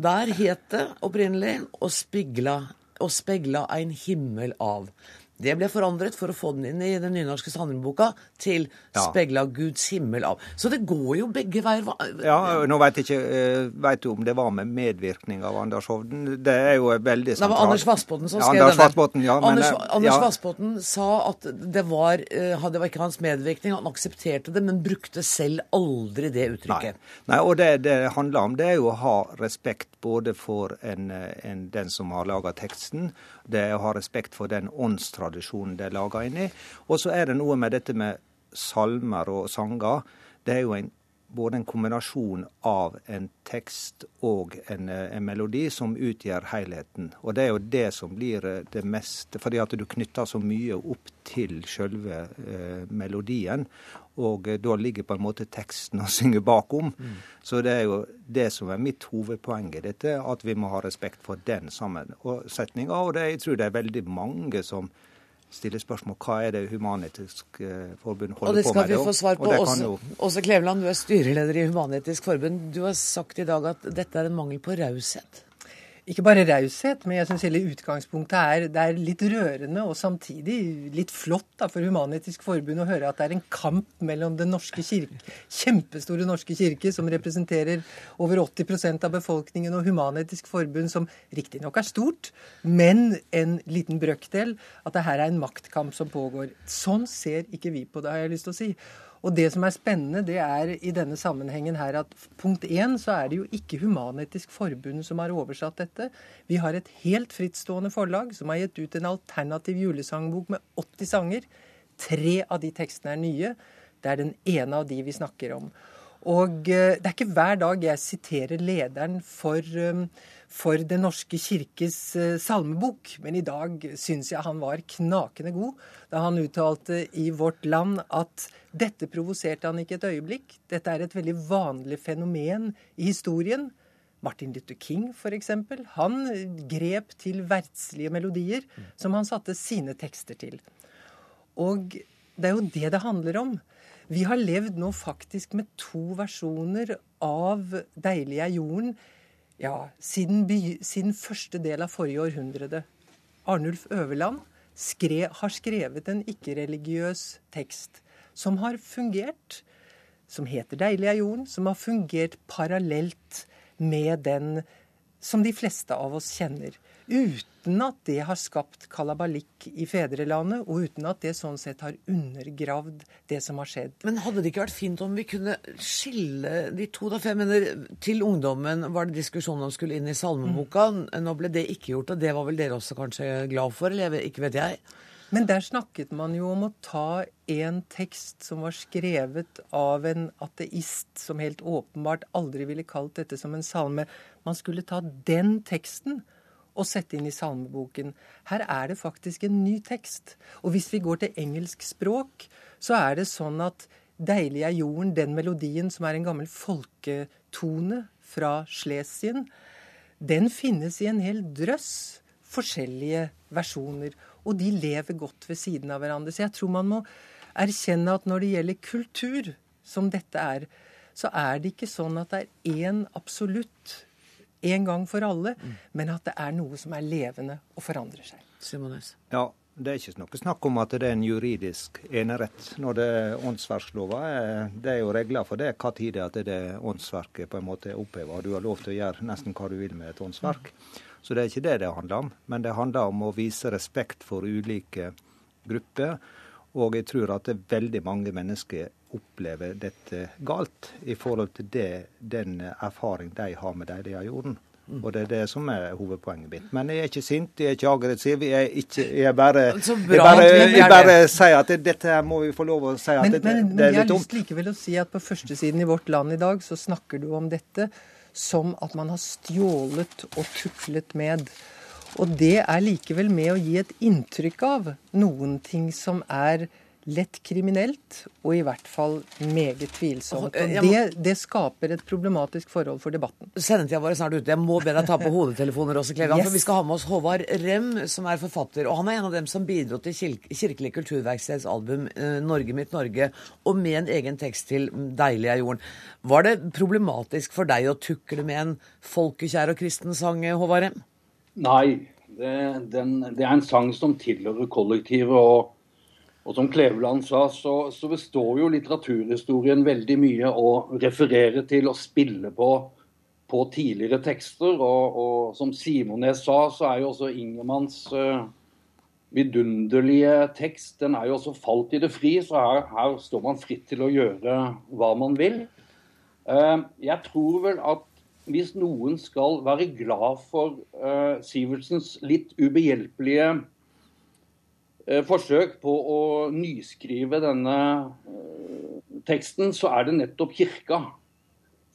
Der het det opprinnelig å spegla, å spegla ein himmel av. Det ble forandret for å få den inn i den nynorske salmeboka til ja. 'Spegla Guds himmel av'. Så det går jo begge veier. Ja, Nå vet jeg ikke eh, vet du om det var med medvirkning av Anders Hovden. Det er jo veldig sentralt. Det var Anders Vassbotn som skrev Anders Vassbotn, ja, men, Anders, eh, Anders ja. Vassbotn sa at det var, eh, det var ikke hans medvirkning, han aksepterte det, men brukte selv aldri det uttrykket. Nei, Nei og det det handler om, det er jo å ha respekt både for en, en, den som har laga teksten, det er å ha respekt for den åndstradisjonen det er laga inn i. Og så er det noe med dette med salmer og sanger. Det er jo en, både en kombinasjon av en tekst og en, en, melodi som utgjør helheten. Og det er jo det som blir det meste, fordi at du knytter så mye opp til selve eh, melodien. Og eh, da ligger på en måte teksten å synge bakom. Mm. Så det er jo det som er mitt hovedpoeng i dette, at vi må ha respekt for den sammensetninga. Og det, jeg tror det er veldig mange som stiller spørsmål hva er det Human-Etisk eh, Forbund holder på med. Og det skal vi få svar på. Åse Kleveland, du er styreleder i Human-Etisk Forbund. Du har sagt i dag at dette er en mangel på raushet ikke bare raushet, men jeg syns hele utgangspunktet er, det er litt rørende og samtidig litt flott da, for Human-Etisk Forbund å høre at det er en kamp mellom Den norske kirke, kjempestore norske kirke, som representerer over 80% av befolkningen, og Human-Etisk Forbund, som riktignok er stort, men en liten brøkdel. At det her er en maktkamp som pågår. Sånn ser ikke vi på det, har jeg lyst til å si. Og det som er spennende, det er i denne sammenhengen her at punkt én så er det jo ikke Human-Etisk Forbund som har oversatt dette. Vi har et helt frittstående forlag som har gitt ut en alternativ julesangbok med 80 sanger. Tre av de tekstene er nye. Det er den ene av de vi snakker om. Og eh, det er ikke hver dag jeg siterer lederen for, um, for Den norske kirkes eh, salmebok, men i dag syns jeg han var knakende god da han uttalte i Vårt Land at dette provoserte han ikke et øyeblikk. Dette er et veldig vanlig fenomen i historien. Martin Luther King f.eks. Han grep til verdslige melodier som han satte sine tekster til. Og det er jo det det handler om. Vi har levd nå faktisk med to versjoner av 'Deilig er jorden' ja, siden, by, siden første del av forrige århundrede. Arnulf Øverland skre, har skrevet en ikke-religiøs tekst som har fungert, som heter 'Deilig er jorden', som har fungert parallelt med den som de fleste av oss kjenner uten at det har skapt kalabalikk i fedrelandet, og uten at det sånn sett har undergravd det som har skjedd. Men hadde det ikke vært fint om vi kunne skille de to, da? For jeg mener, til ungdommen var det diskusjon om skulle inn i salmeboka. Mm. Nå ble det ikke gjort, og det var vel dere også kanskje glad for, eller ikke vet jeg? Men der snakket man jo om å ta en tekst som var skrevet av en ateist, som helt åpenbart aldri ville kalt dette som en salme. Man skulle ta den teksten å sette inn i salmeboken. Her er det faktisk en ny tekst. Og hvis vi går til engelsk språk, så er det sånn at 'Deilig er jorden', den melodien som er en gammel folketone fra Schlesien, den finnes i en hel drøss forskjellige versjoner. Og de lever godt ved siden av hverandre. Så jeg tror man må erkjenne at når det gjelder kultur, som dette er, så er det ikke sånn at det er én absolutt en gang for alle, mm. men at det er noe som er levende og forandrer seg. Simones. Ja, det er ikke noe snakk om at det er en juridisk enerett når det er åndsverkslova. Det er jo regler for det hva tid det er det åndsverket på en måte er oppheva. Du har lov til å gjøre nesten hva du vil med et åndsverk. Så det er ikke det det handler om. Men det handler om å vise respekt for ulike grupper. Og jeg tror at det er veldig mange mennesker opplever dette galt i forhold til det, den erfaring de har med det de har gjort. Mm. Og det er det som er hovedpoenget mitt. Men jeg er ikke sint, jeg er ikke aggressiv. Jeg, ikke, jeg bare, jeg bare, jeg bare sier at dette må vi få lov å si at men, det, men, det er litt dumt. Men jeg har lyst likevel å si at på førstesiden i Vårt Land i dag så snakker du om dette som at man har stjålet og tuklet med. Og det er likevel med å gi et inntrykk av noen ting som er lett kriminelt, og i hvert fall meget tvilsomt. Og det, det skaper et problematisk forhold for debatten. Sendetida vår er snart ute. Jeg må be deg ta på hodetelefoner også, Klevan. Yes. For vi skal ha med oss Håvard Rem, som er forfatter. Og han er en av dem som bidro til Kirkelig kulturverksteds album eh, 'Norge mitt Norge', og med en egen tekst til 'Deilig er jorden'. Var det problematisk for deg å tukle med en folkekjær og kristen sang, Håvard Rem? Nei. Det, den, det er en sang som tilhører kollektivet. og og som Kleveland sa, så, så, består jo litteraturhistorien veldig mye å referere til og spille på, på tidligere tekster. Og, og som Simones sa, så er jo også Ingemanns uh, vidunderlige tekst den er jo også falt i det fri. Så her, her står man fritt til å gjøre hva man vil. Uh, jeg tror vel at hvis noen skal være glad for uh, Sivertsens litt ubehjelpelige Eh, forsøk på å nyskrive denne eh, teksten, så er det nettopp kirka.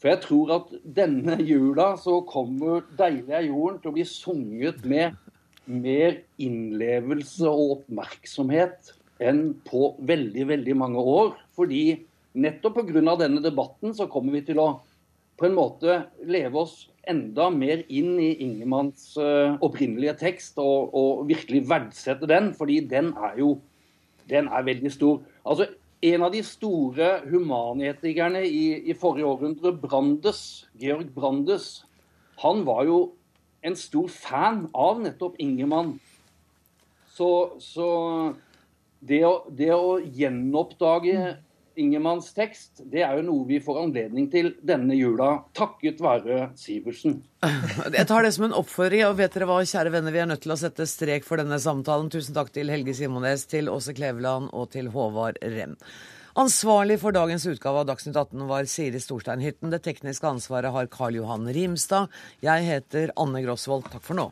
For jeg tror at denne jula så kommer 'Deilig er jorden' til å bli sunget med mer innlevelse og oppmerksomhet enn på veldig, veldig mange år. Fordi nettopp pga. denne debatten så kommer vi til å på en måte leve oss enda mer inn i Ingemanns uh, opprinnelige tekst og, og, virkelig verdsette den, fordi den er jo den er veldig stor. Altså, En av de store humanetikerne i, i forrige århundre, Brandes, Georg Brandes, han var jo en stor fan av nettopp Ingemann. Så, så det, å, det å gjenoppdage Ingemanns tekst, det er jo noe vi får anledning til denne jula, takket være Sivertsen. Jeg tar det som en oppfordring, og vet dere hva, kjære venner, vi er nødt til å sette strek for denne samtalen. Tusen takk til Helge Simones, til Åse Kleveland og til Håvard Rem. Ansvarlig for dagens utgave av Dagsnytt 18 var Siri Storstein Hytten. Det tekniske ansvaret har Karl Johan Rimstad. Jeg heter Anne Grosvold. Takk for nå.